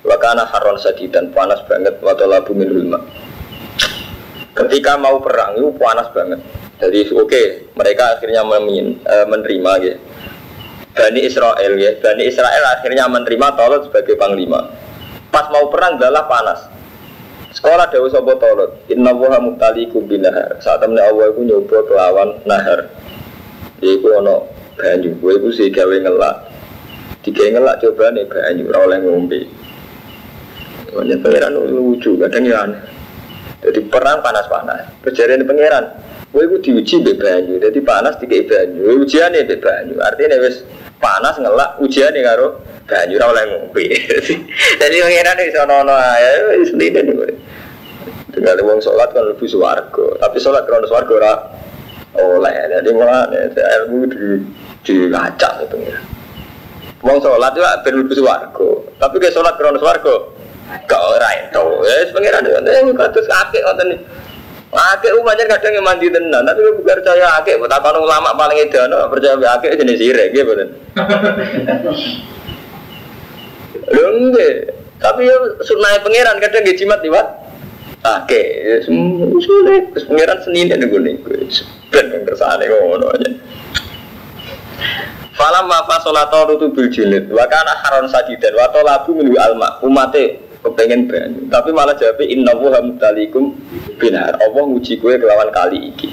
Wa kana harron sadidan panas banget wa talabu min ulma. Ketika mau perang itu panas banget. Jadi oke, okay, mereka akhirnya memin, uh, menerima gitu. Bani Israel ya, Bani Israel akhirnya menerima Talut sebagai panglima. Pas mau perang adalah panas Sekolah Dewa Sopo Tolot, Inna Wuha Muktalikum binahar. Saat temen Allah itu nyoba kelawan nahar. Iku ono banyu, gue itu sih gawe ngelak. Tiga ngelak coba nih banyu, oleh ngombe. Banyak pangeran lucu, kadang ya aneh. Jadi perang panas-panas. Kejadian pangeran, gue itu diuji be banyu. Jadi panas tiga banyu, ujian nih be banyu. Artinya wes panas ngelak, ujian nih karo banyu ora oleh ngombe. Jadi pangeran iso ono ae wis lide niku. Tinggal wong sholat kan lebih swarga, tapi sholat krono swarga ora oleh. Jadi malah ilmu di di kaca itu ya. Wong sholat itu ben lebih swarga, tapi ke sholat krono swarga gak ora itu. Ya pangeran itu kados akeh ngoten Akeh umatnya kadang yang mandi tenan, tapi gue percaya akeh, betapa ulama paling edan, percaya akeh jenis sirek, gitu. Lho enggak. Tapi ya sunai pangeran kadang nggih jimat liwat. Oke, sulit. Pangeran Senin nek gue niku. Ben kersane ngono aja. Falam ma fasolata rutu bil jilid wa kana haron sajidan wa talabu min alma umate kepengen banyu tapi malah jawab inna wa mutalikum binar Allah nguji kue kelawan kali iki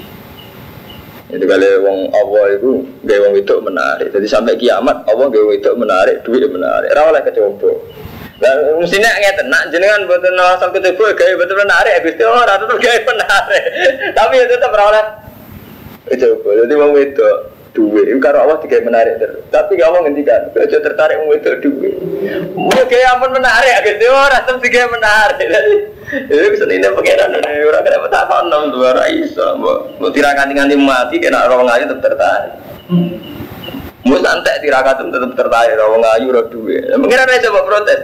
jadi kalau wong Allah itu gaya wong itu menarik. Jadi sampai kiamat Allah gaya wong itu menarik, duit menarik. Rawaleh kecoba. Dan mestinya ngeten, nak jenengan buat asal kecoba gaya betul menarik, habis itu orang tetap gaya menarik. Tapi itu tetap rawaleh kecoba. Jadi wong itu itu karena Allah tiga menarik terus. Tapi gak mau ngendikan, aja tertarik wong itu duit. Mau gaya ampun menarik, itu orang tetap tiga menarik. Itu bisa ini pengiran ini orang kena tak enam dua raisa, mau tirakat nganti mati kena orang ayu tetap tertarik. Mau santai tirakat tetap tertarik orang ayu orang dua. Pengiran aja coba protes.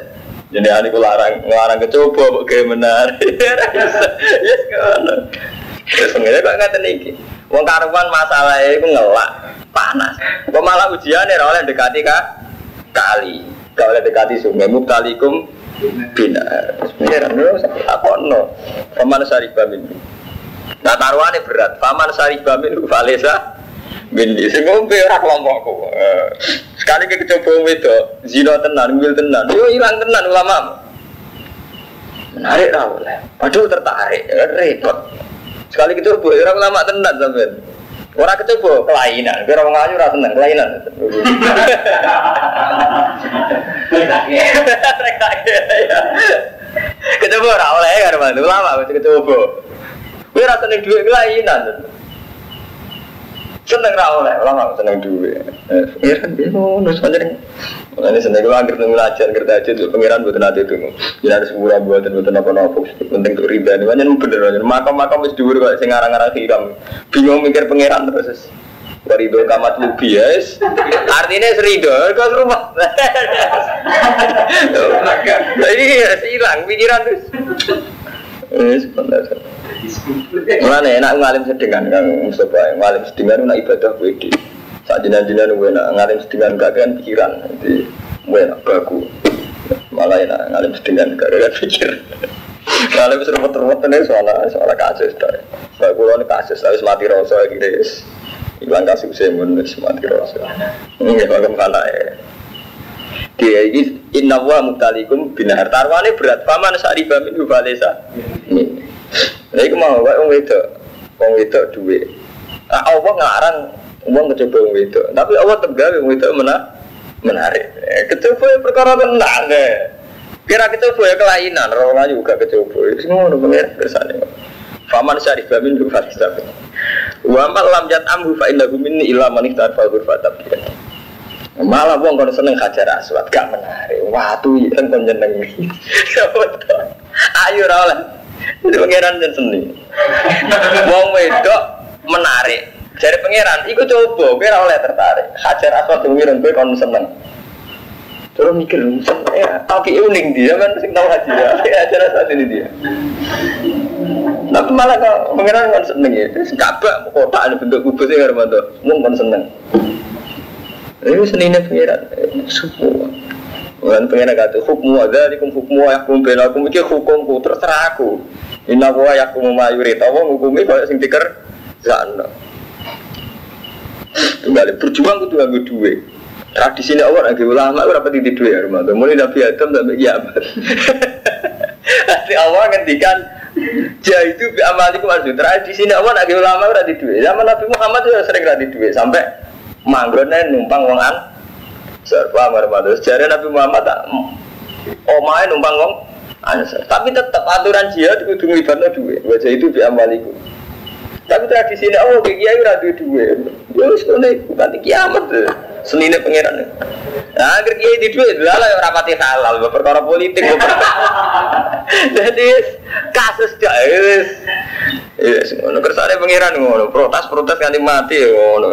Jadi aku larang larang kecoba kayak menarik. Ya sekarang. Terus pengiran kok nggak teniki. Wong karuan masalah itu ngelak panas. Kok malah ujian ya oleh dekati kah kali. Gak oleh dekati sungai. Muktalikum bina pengiran dulu apa no paman saribah min nah taruhannya berat. Paman saribah min valesa min sing ngombe ora kelompokku. Sekali ke coba itu zina tenan ngil tenan. Yo hilang tenan ulama menarik lah oleh. Padahal tertarik repot Sekali kecoba, orang lama tenan sampean. Orang kecoba kelainan, kira orang ayu rasa seneng kelainan. Kecoba ora oleh kan mantu lama wis kecoba. Kowe rasa seneng dhuwit kelainan. Seneng ra oleh, ora seneng dhuwit. Eh, kan ngono sebenarnya. Ini seneng gue akhir nunggu ajar kerja aja tuh pangeran buat nanti itu. Jadi harus murah buat dan buat apa apa. Penting tuh riba nih. Banyak bener banyak. Makam makam mesti dhuwur kok sing ngarang-ngarang hiram. Bingung mikir pangeran terus. Warido kamat lubi yes. Artinya serido ke rumah. Jadi ya hilang pikiran terus. Sebenarnya. Mana enak ngalim sedengan kang Mustafa. Ngalim sedengan nak ibadah wedi. Saat jinan-jinan gue nak ngalim sedengan gak kan pikiran. Jadi gue nak baku. Malah enak ngalim sedengan gak kan pikir. Ngalim serempet-serempet ini soal soal kasus. Saya pulau ini kasus. Harus mati rasa gitu. Ilang kasih usia menulis mati rasa. Ini bagaimana ya? Dia ini inna wa mutalikum binar tarwane berat paman sariba min hubalesa. Nah, itu mau wong wedok, wong wedok duwe. Nah, Allah ngarang wong kecoba wong wedok, tapi Allah tegawe wong wedok mana menarik. Eh, kecoba ya perkara tenang deh. Kira kecoba ya kelainan, orang aja juga kecoba. Itu ngono pengen kersane. Faman syarifa min hubalesa. Wa ma lam yat'amhu fa innahu minni illa man ihtarfa ghurfatab Malah wong kalau seneng hajar aswad gak menarik. Watu yang kon jeneng. Ayo ra oleh. Pangeran dan seni. Wong wedok menarik. Jadi pangeran, iku coba, ora oleh tertarik. Hajar aswad ngireng kowe kon seneng. Terus mikir, ya, tapi unik dia kan sing tahu haji ya. Hajar aswad ini dia. Tapi malah kok pangeran kan seneng ya. Kabak kota ada bentuk kubus ya Armando. Mung seneng. Ini senine pangeran. Semua. Bukan pengen kata hukum ada di hukum yakum bela aku mikir hukumku terserah aku. Inna wa yakum mayurit. Apa hukumi kalau sing diker sana. Kembali berjuang kudu nganggo duit. Tradisi ini Allah lagi ulama ora pati di duit ya rumah. Mulai Nabi Adam sampai kiamat. Nanti Allah ngendikan Jah itu bi amalikum arju. Tradisi ini Allah lagi ulama ora di duit. Zaman Nabi Muhammad juga sering ora di duit sampai manggone numpang wong an. Serba marmados jare Nabi Muhammad tak omahe numpang wong ansor tapi tetap aturan jihad kudu nglibatno duwe. Wajah itu bi amaliku. Tapi tradisi ini Allah kayak kiai ora duwe duwe. Ya wis bukan kiamat. Senine pangeran. Nah agar kiai di duwe lala ora pati halal. Perkara politik jadi kasus dak Yes, ngono. Kersane pangeran ngono, protes-protes nganti mati ya ngono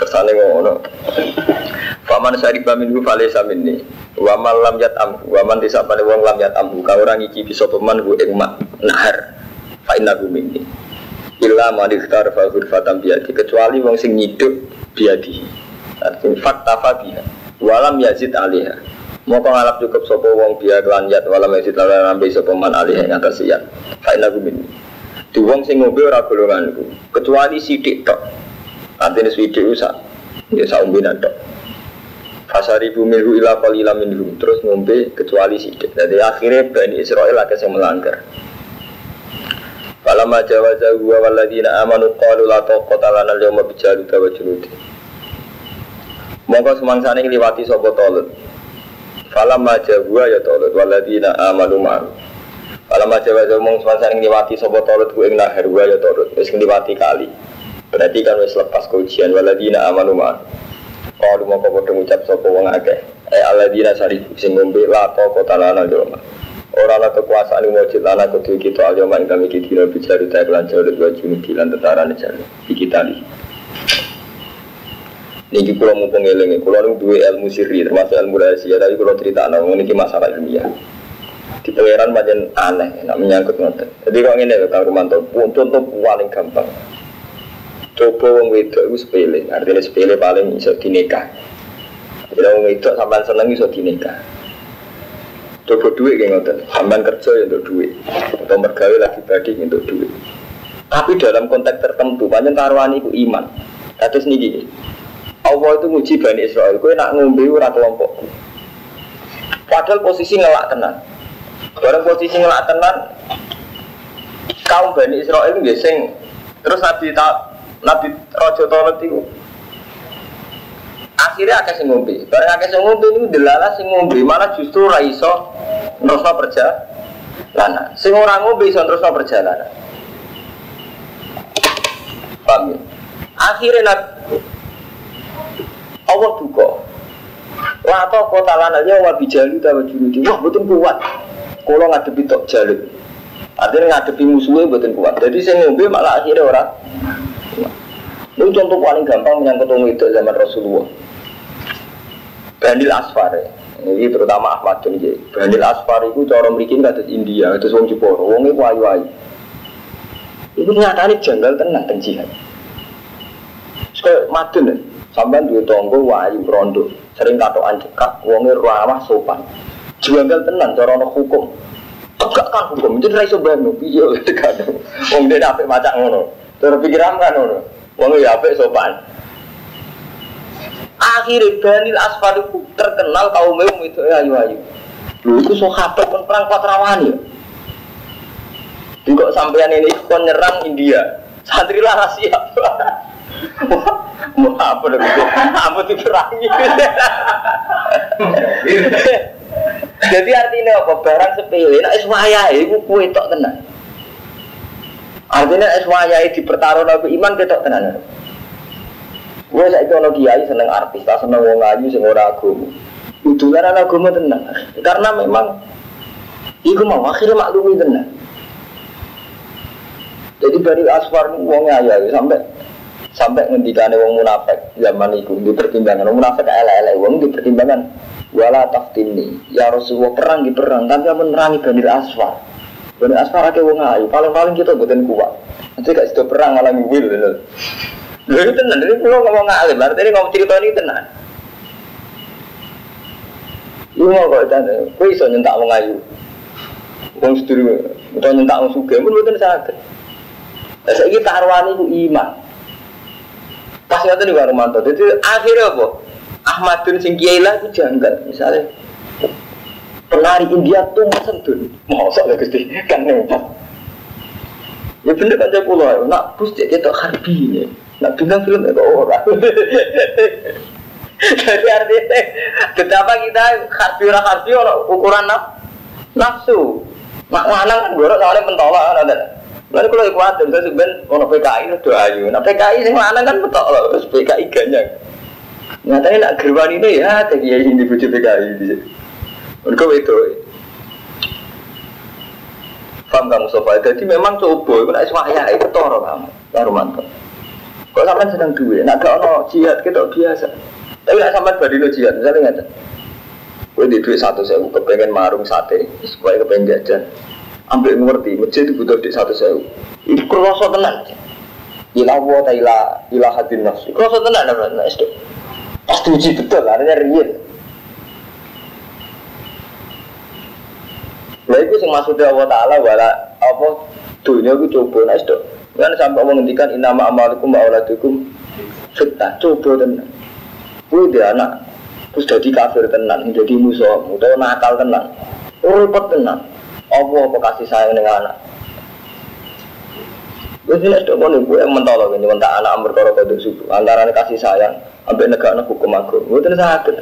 kersane ngono. Faman syariba minhu falaysa minni. Wa man lam yatam wa man disapane wong lam yatam ka ora ngicipi sapa man ku ing mak nahar. Fa innahu minni. Illa man ikhtar fa ghurfatan kecuali wong sing nyiduk biadi. Artinya fakta fabiha. Walam yazid alaiha. Moko ngalap cukup sapa wong biya kelan yat walam yazid lan sapa man alaiha ing atas yat. Fa innahu minni. Di wong sing ngombe ora golonganku, kecuali sidik tok. Artinya swidik usah, ya saumbinan tok. Fasari bumiru ila qalila minhum terus ngombe kecuali sidik. Jadi akhirnya Bani Israel agak yang melanggar. Falamma jawaza huwa walladina amanu qalu la taqata lana al-yawma bijaluta wa junudi. Monggo semangsane ngliwati tolut. Falamma jawa ya tolut walladina amanu ma'u. Falamma jawaza mong semangsane ngliwati sapa tolut ku ing nahar ya tolut wis ngliwati kali. Berarti kan wis lepas ujian waladina amanu ma'an. Kalau mau kau bodoh ngucap sopo wong akeh. Eh aladina sari sing ngombe lato kota lana joma. Orang lah kekuasaan yang wajib lana kudu kita al joma kami kita bicara tak lancar dua juni kilan tentara nih di kita nih. Niki kulo mau pengelingi, kulo nu dua ilmu sirri termasuk ilmu rahasia, tapi kulo cerita nang niki masalah ilmiah. Di pangeran macam aneh, nak menyangkut ngoten. Jadi kalau ini Kang Rumanto, contoh paling gampang coba wong wedok itu sepele artinya sepele paling iso dinikah. Jadi wong wedok sampai seneng iso dinikah. Coba duit kayak ngoten. Sampai kerja ya untuk duit. Atau mergawe lagi badi untuk duit. Tapi dalam konteks tertentu banyak taruhan itu iman. Terus nih Allah itu nguji Bani Israel. Gue nak ngombe ora kelompok. Padahal posisi ngelak tenan. Bareng posisi ngelak tenan kaum Bani Israel itu sing Terus Nabi tak Nabi Rojo Tolot itu akhirnya akeh sing ngombe. Bareng akeh sing ngombe niku sing ngombe malah justru ra iso nerusno perjalanan. Sing ora ngombe iso nerusno perjalanan. Paham ya? Akhirnya Nabi Allah duka. Wah kok kota lananya wa bijalu tawa junuti. Wah betul kuat. Kalau ngadepi tok jalur. Artinya ngadepi musuhnya betul kuat. Jadi saya ngombe malah akhirnya orang. Ini contoh paling gampang menyangkut orang itu zaman Rasulullah. Bandil Asfar ya. Ini terutama Ahmad bin Jai. Bandil Asfar itu cara merikin kata India, itu wong Jeporo, wong itu ayu-ayu. Itu nyatanya janggal tenang dan jihad. Sekali madun ya, sampai dua tonggo wayu rondo, sering katoan cekak, wongnya ramah sopan. Janggal tenang cara ono hukum. Tegakkan hukum, jadi raiso bantu, iya tegak. Wong dia apa macam ngono, terus pikiran kan ngono. Wong ya apa sopan. Akhirnya Banil Asfar itu terkenal kaum itu ayu ayu. Lu itu sahabat pun perang Patrawani ya. Juga sampean ini kon nyerang India. Santri lah siap. Mau apa dong itu? Apa diperangi? Jadi artinya apa? Barang sepele. Nah, eswaya itu kue tok tenan. Artinya eswaya di pertarungan iman ketok tenan. Gue saya itu orang kiai seneng artis, tak seneng wong ayu sing ora agama. Udulan anak agama tenang, karena memang Iku mau akhirnya maklumi tenang. Jadi dari asfar ini wongnya ayu sampai sampai ngendikane wong munafik zaman itu di pertimbangan wong munafik elek-elek wong di pertimbangan wala taftini ya Rasulullah perang di perang tapi menerangi Bani Asfar Bani Asfar akeh wong ayu. Paling-paling kita buatin kuat. Nanti gak situ perang malah ngwil Lha itu tenan, ini kalau ngomong ngalim, artinya ngomong cerita ini tenan. Lu mau kok dan, kau iso nyentak wong ayu, wong seduru, atau nyentak wong suge, pun betul sakit. Nah, saya kita arwani itu iman. Pas ngerti di Romanto, jadi akhirnya apa? Ahmadun sing kiai lah itu janggal, misalnya penari India tuh sentun, sok ya gusti, kan nempat. Ya bener kan saya pulau, nak bus dia kita harbi ini. Nak bintang film itu orang. Jadi artinya betapa kita harfi ora harfi ukuran naf, nafsu. Mak lanang kan gorok soalnya mentolak kan ada. Lalu kalau kuat dan saya sebenarnya ono PKI itu ayu. Nah PKI sing lanang kan mentolak terus PKI ganyang. Nyatanya nak gerwan ini ya tadi ya ini bujuk PKI. Mereka itu. Paham kamu sofa? Jadi memang coba, kalau iswaya itu toro kamu, baru mantap. Kok sampai sedang duit, nak gak ono jihad kita biasa. Tapi nak sampai badino jihad, misalnya nggak Gue di duit satu sewu, kepengen marung sate, supaya kepengen jajan. Ambil ngerti, masjid itu butuh duit satu sewu. Itu kerosot tenan. Ilah wa ta ilah ilah hadin nafsi. Kerosot tenan apa nah itu. Pasti uji betul, artinya real. Lah itu sing maksudnya Allah Taala wala apa dunia itu coba nah itu. Kan sampai Allah ngendikan inama amalikum wa fitnah. Coba tenan. Kuwi dia anak terus jadi kafir tenan, jadi musuh, atau nakal tenan. Repot tenan. Apa apa kasih sayang dengan anak. Wis nek tok ngono kuwi mentolo ngene mentak anak perkara kodok subuh. Antarané kasih sayang ambek negakno hukum agung. Mboten saged.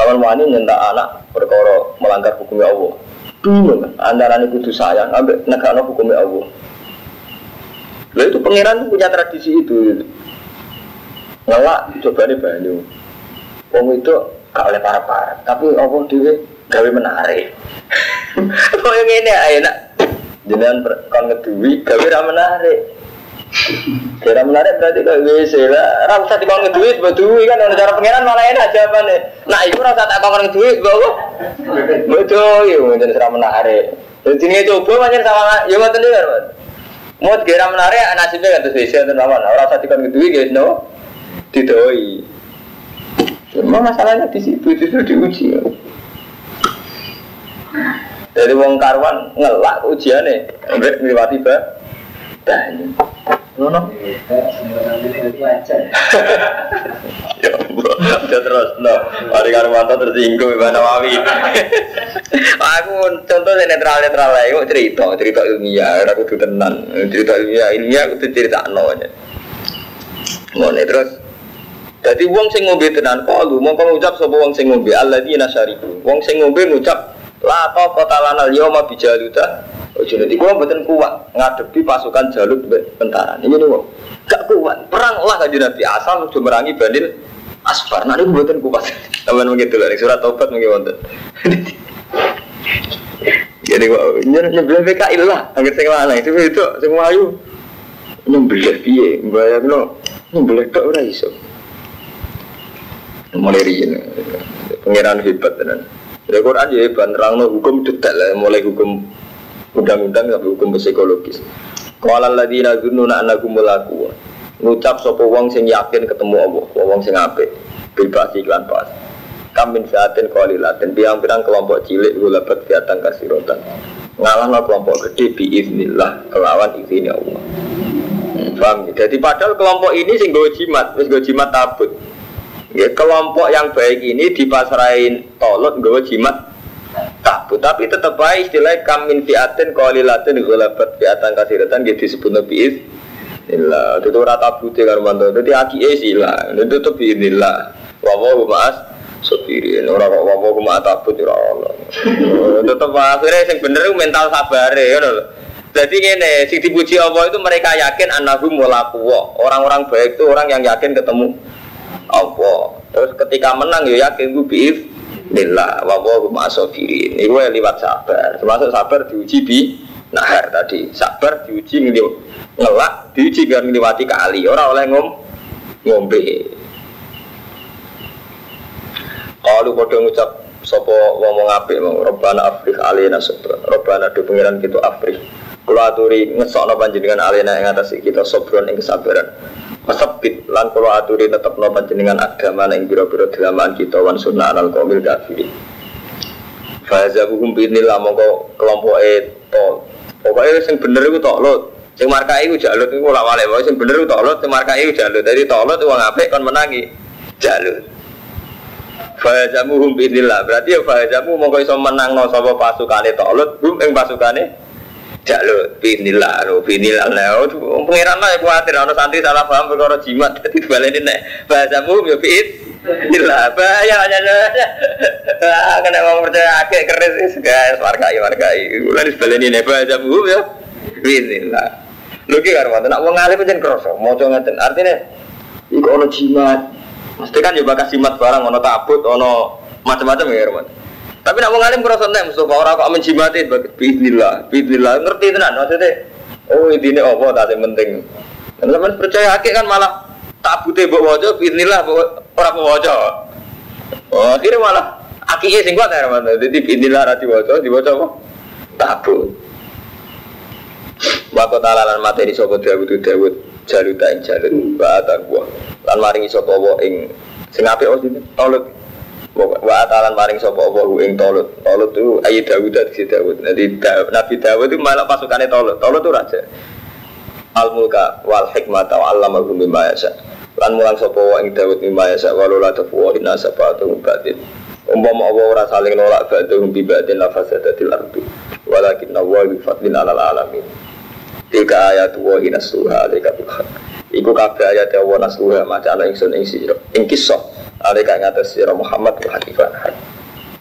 Kawan wani nyentak anak perkara melanggar hukum Allah. Bingung antara ini kudu sayang ambek negara hukumnya Allah. Lalu itu pangeran punya tradisi itu. Gitu. Ngelak coba nih banyu. Wong itu gak oleh para para, tapi Allah dia gawe menarik. Kau yang ini enak. Jangan kon ngeduwi gawe menarik. Kira menarik berarti kok WC lah. Ora usah dikon ngeduwi buat duwi kan orang cara pangeran malah enak jawabane. Nah, iku ora tak kon ngeduwi kok. Betul, yo jadi serah menarik. Jadi ini coba macam sama yo ngoten iki kan. Mau kira menarik nasibnya kan terus WC ten lawan. Ora usah dikon ngeduwi guys no. Didoi. Cuma masalahnya di situ itu diuji. Jadi wong karwan ngelak ujiane, ambek ngliwati ba banyu. Ngono. Ya Allah. Udah terus, no. Mari karo mantan tersinggung Mbak Nawawi. aku contoh netral netral lah, aku cerita, cerita ilmiah, aku tuh tenan, cerita ilmiah, ilmiah aku tuh cerita no aja. Mau terus. Jadi wong sing ngombe tenan kalu mau ngucap sapa wong sing ngombe alladzina syariku. Wong sing ngombe ngucap la ta qatalana al-yawma bijaluta. Ojo nanti gua mboten kuat ngadepi pasukan Jalut tentara. Ini nih wong. Gak kuat. Perang lah kanjeng Nabi asal udah merangi Banil Asfar. Nah ini mboten kuat. Taman begitu lah surat taubat mungkin wonten. Jadi gua nyebelah PKI lah. Angger sing lanang itu itu sing mlayu. Nyebelah piye? Bayangno nyebelah tok ora iso mulai riyen pangeran hebat tenan ya Quran ya hebat nerangno hukum detail mulai hukum undang-undang sampai hukum psikologis. Qala alladziina dzunnuna annakum mulaku ngucap sapa wong sing yakin ketemu Allah wong sing apik. Bebas iklan pas kamin fiatin qalilatin. Biang-biang kelompok cilik gulabat fiatan kasirotan ngalahno kelompok gede biiznillah kelawan izin Allah. Hmm, paham jadi padahal kelompok ini sing gue jimat wis gue jimat tabut. Ya, kelompok yang baik ini dipasrahin tolot gue jimat takut tapi tetap baik istilah kamin fiatin qalilatin ghalabat fiatan kasiratan gitu disebut nabi Inilah, itu rata putih kan mantu. Jadi aki lah, itu tuh inilah. Wawo mas, sopirin orang kok wawo kuma takut ya Allah. Tetap akhirnya yang bener mental sabar ya Jadi ini, si dipuji Allah itu mereka yakin anahum mulaku Orang-orang baik itu orang yang yakin ketemu Allah. Terus ketika menang ya yakin gue biif Nila wawo ma'asofirin Ini gue lewat sabar. Termasuk sabar diuji bi Nahar tadi. Sabar diuji ngelak Diuji biar ngelewati kali. Orang oleh ngom ngombe. Kalau pada ngucap Sopo ngomong apik mau Robbana Afrik alina sobra Robbana do pengiran kita Afrik Kalau aturi ngesok no panjenengan alina yang atas kita Sobron yang kesabaran Masabit lan kalau aturi tetap no panjenengan agama yang biro-biro dalaman kita wan sunnah anal komil kafirin. Fahazabuhum binillah mongko kelompok itu. Pokoknya yang bener itu toklot. Yang markai itu jalut itu lah wale. Pokoknya yang bener itu toklot, yang markai itu jalut. Jadi toklot itu uang apik kan menangi jalut. Fahazamuhum binillah. Berarti ya fahazamu mongko iso menang no sapa pasukane toklot, hum ing pasukane Jalur binillah, lo binillah lah. Pengiran yang khawatir, ada santri salah paham perkara jimat. Jadi balik ini bahasa mu ya bin. Binillah, bahaya aja. Kena mau percaya agak keris guys, wargai wargai. Mulai balik ini bahasa mu ya binillah. Lu ki karo nak wong alim pancen krasa, maca ngeten. Artinya iku ono jimat. Mesti kan yo bakas jimat barang ono tabut, ono macam-macam ya, Roman. Tapi nak wong alim kurang nek Mustafa ora kok menjimati bismillah, bismillah ngerti tenan maksudnya. Oh ini apa tak penting. Teman percaya akeh kan malah tabute mbok waca bismillah ora mbok waca. Oh akhirnya malah akike sing kuat ya mana. Jadi bismillah ra diwaca, diwaca apa? Tabut. Wa ta'ala lan materi sapa Dawud Dawud jaluta ing jalut wa gua. Lan maringi sapa wa ing sing sini. Tolong wa atalan maring sapa apa ing Tolut. Tolut itu ayi Dawud dari Dawud. Jadi Nabi Dawud itu malah pasukannya Tolut. Tolut itu raja. Al mulka wal hikmata wa allamahu mimma yasha. Lan mulang sapa wa ing Dawud mimma yasha wa la tafwa inna sabatu batin. Umpama Allah ora saling nolak ba'dhum bi ba'din la fasadatil ardu. Walakin Allah bi fadlin alal alamin. Tiga ayat wa hinasuha alika bil Iku kabeh ayat Allah nasuha maca ana ingsun ing sira. Ing kisah kang ngatas sira Muhammad wa.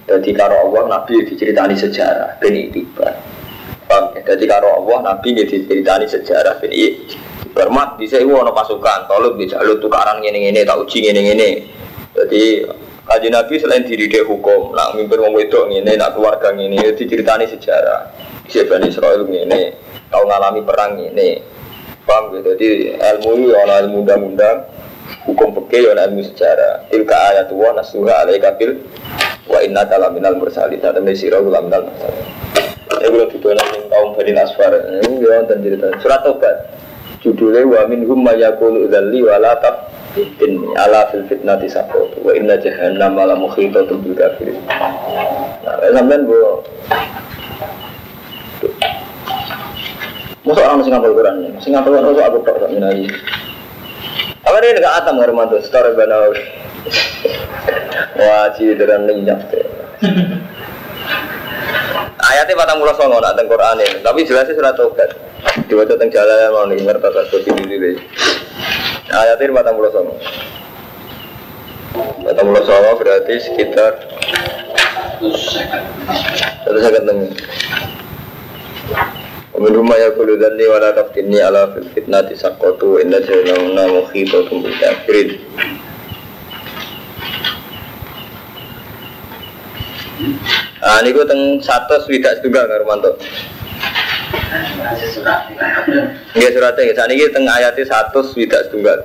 Jadi karo Allah Nabi diceritani sejarah ben itibar. Paham ya? Jadi karo Allah Nabi diceritani sejarah ben Bermat di saya ono pasukan, tolong di jalur tukaran ini ini, tak uji ini ini. Jadi kaji Nabi selain diri dia hukum, nak mimpin wong wedok ini, nak keluarga ini, diceritani sejarah. Bisa Bani Israel tahu ngalami perang ini. Paham gitu? Jadi ilmu ono ilmu undang-undang, hukum fikih ya ilmu sejarah. Tilka ayat wa nasuha alaika bil wa inna kala minal mursalin. Dan sira kula minal mursalin. Ya ning kaum Bani Asfar ini ya wonten cerita. Surat tobat judulnya wa minhum ma yaqulu dzalli wa la in ala fil saqat wa inna jahannam la muhitatun bil kafirin. Nah sampean bu Masa orang masih ngapal Quran, masih ngapal Quran, masa aku tak minali. Apa dia nggak atam Hermanto, secara banawi. Wajib dengan lenyap deh. Ayatnya patang mulut songo nak Quran ini, tapi jelasnya surat tobat. Diwaca teng jalan mau nih ngerti seperti ini deh. Ayatnya patang mulut songo. Patang mulut songo berarti sekitar satu second Minuma ya kulu dhanni wa la taftinni ala fil fitnati sakotu inna jalanuna mukhibatum tumbuh kafirin Nah, ini gue teng satu swidak juga nggak Romanto. Iya suratnya, ya. Saat ini teng ayatnya satu swidak juga.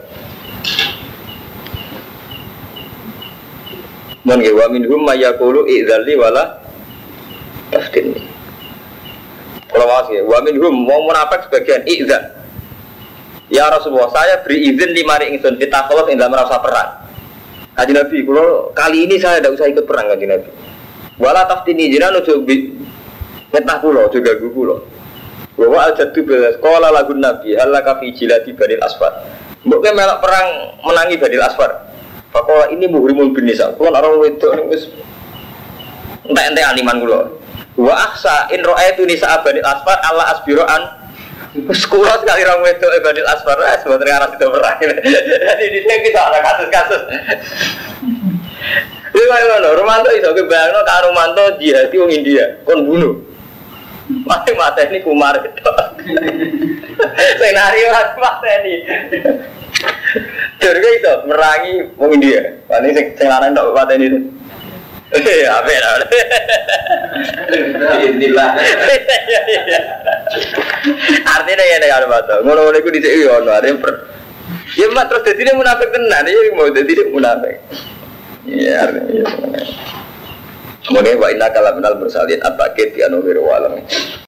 Mohon gue wa minhum mayakulu idzali wala taftinni. Kalau mau sih, wa minhum mau munafik sebagian idzan. Ya Rasulullah, saya beri izin lima hari ingsun kita kalau tidak merasa perang. Kaji Nabi, kalau kali ini saya tidak usah ikut perang kaji Nabi. Wala taftini jiran ojo bi ngetah kulo ojo gagu kulo. Bahwa al bila sekolah lagu Nabi halaka fi jilati badil asfar. Mbok melak perang menangi badil asfar. Fakola ini muhrimul bin nisa. Orang wedok ning wis entek-entek aliman kulo. Wa aksa in ra'aitu nisa badil asfar Allah asbiroan kula sekali orang e badil asfar eh sebenarnya arah itu perang. Jadi di sini kita ada kasus-kasus. Iya kayak ngono, Romanto iso kebayangno karo Romanto jihadi wong India, kon bunuh. Mati mata ini kumar itu. Senario mata ini. Jadi itu merangi wong India. Paling sing sing lanang tok mata ini. Eh, ya? Inilah. Artinya ya nek ada mata. Ngono-ngono iku dhisik yo ono, arep. Ya mak terus dadi munafik tenan, ya mau dadi munafik. Iya, artinya iya. Kemudian wa inna kala minal bersalin at-takid di anu walam.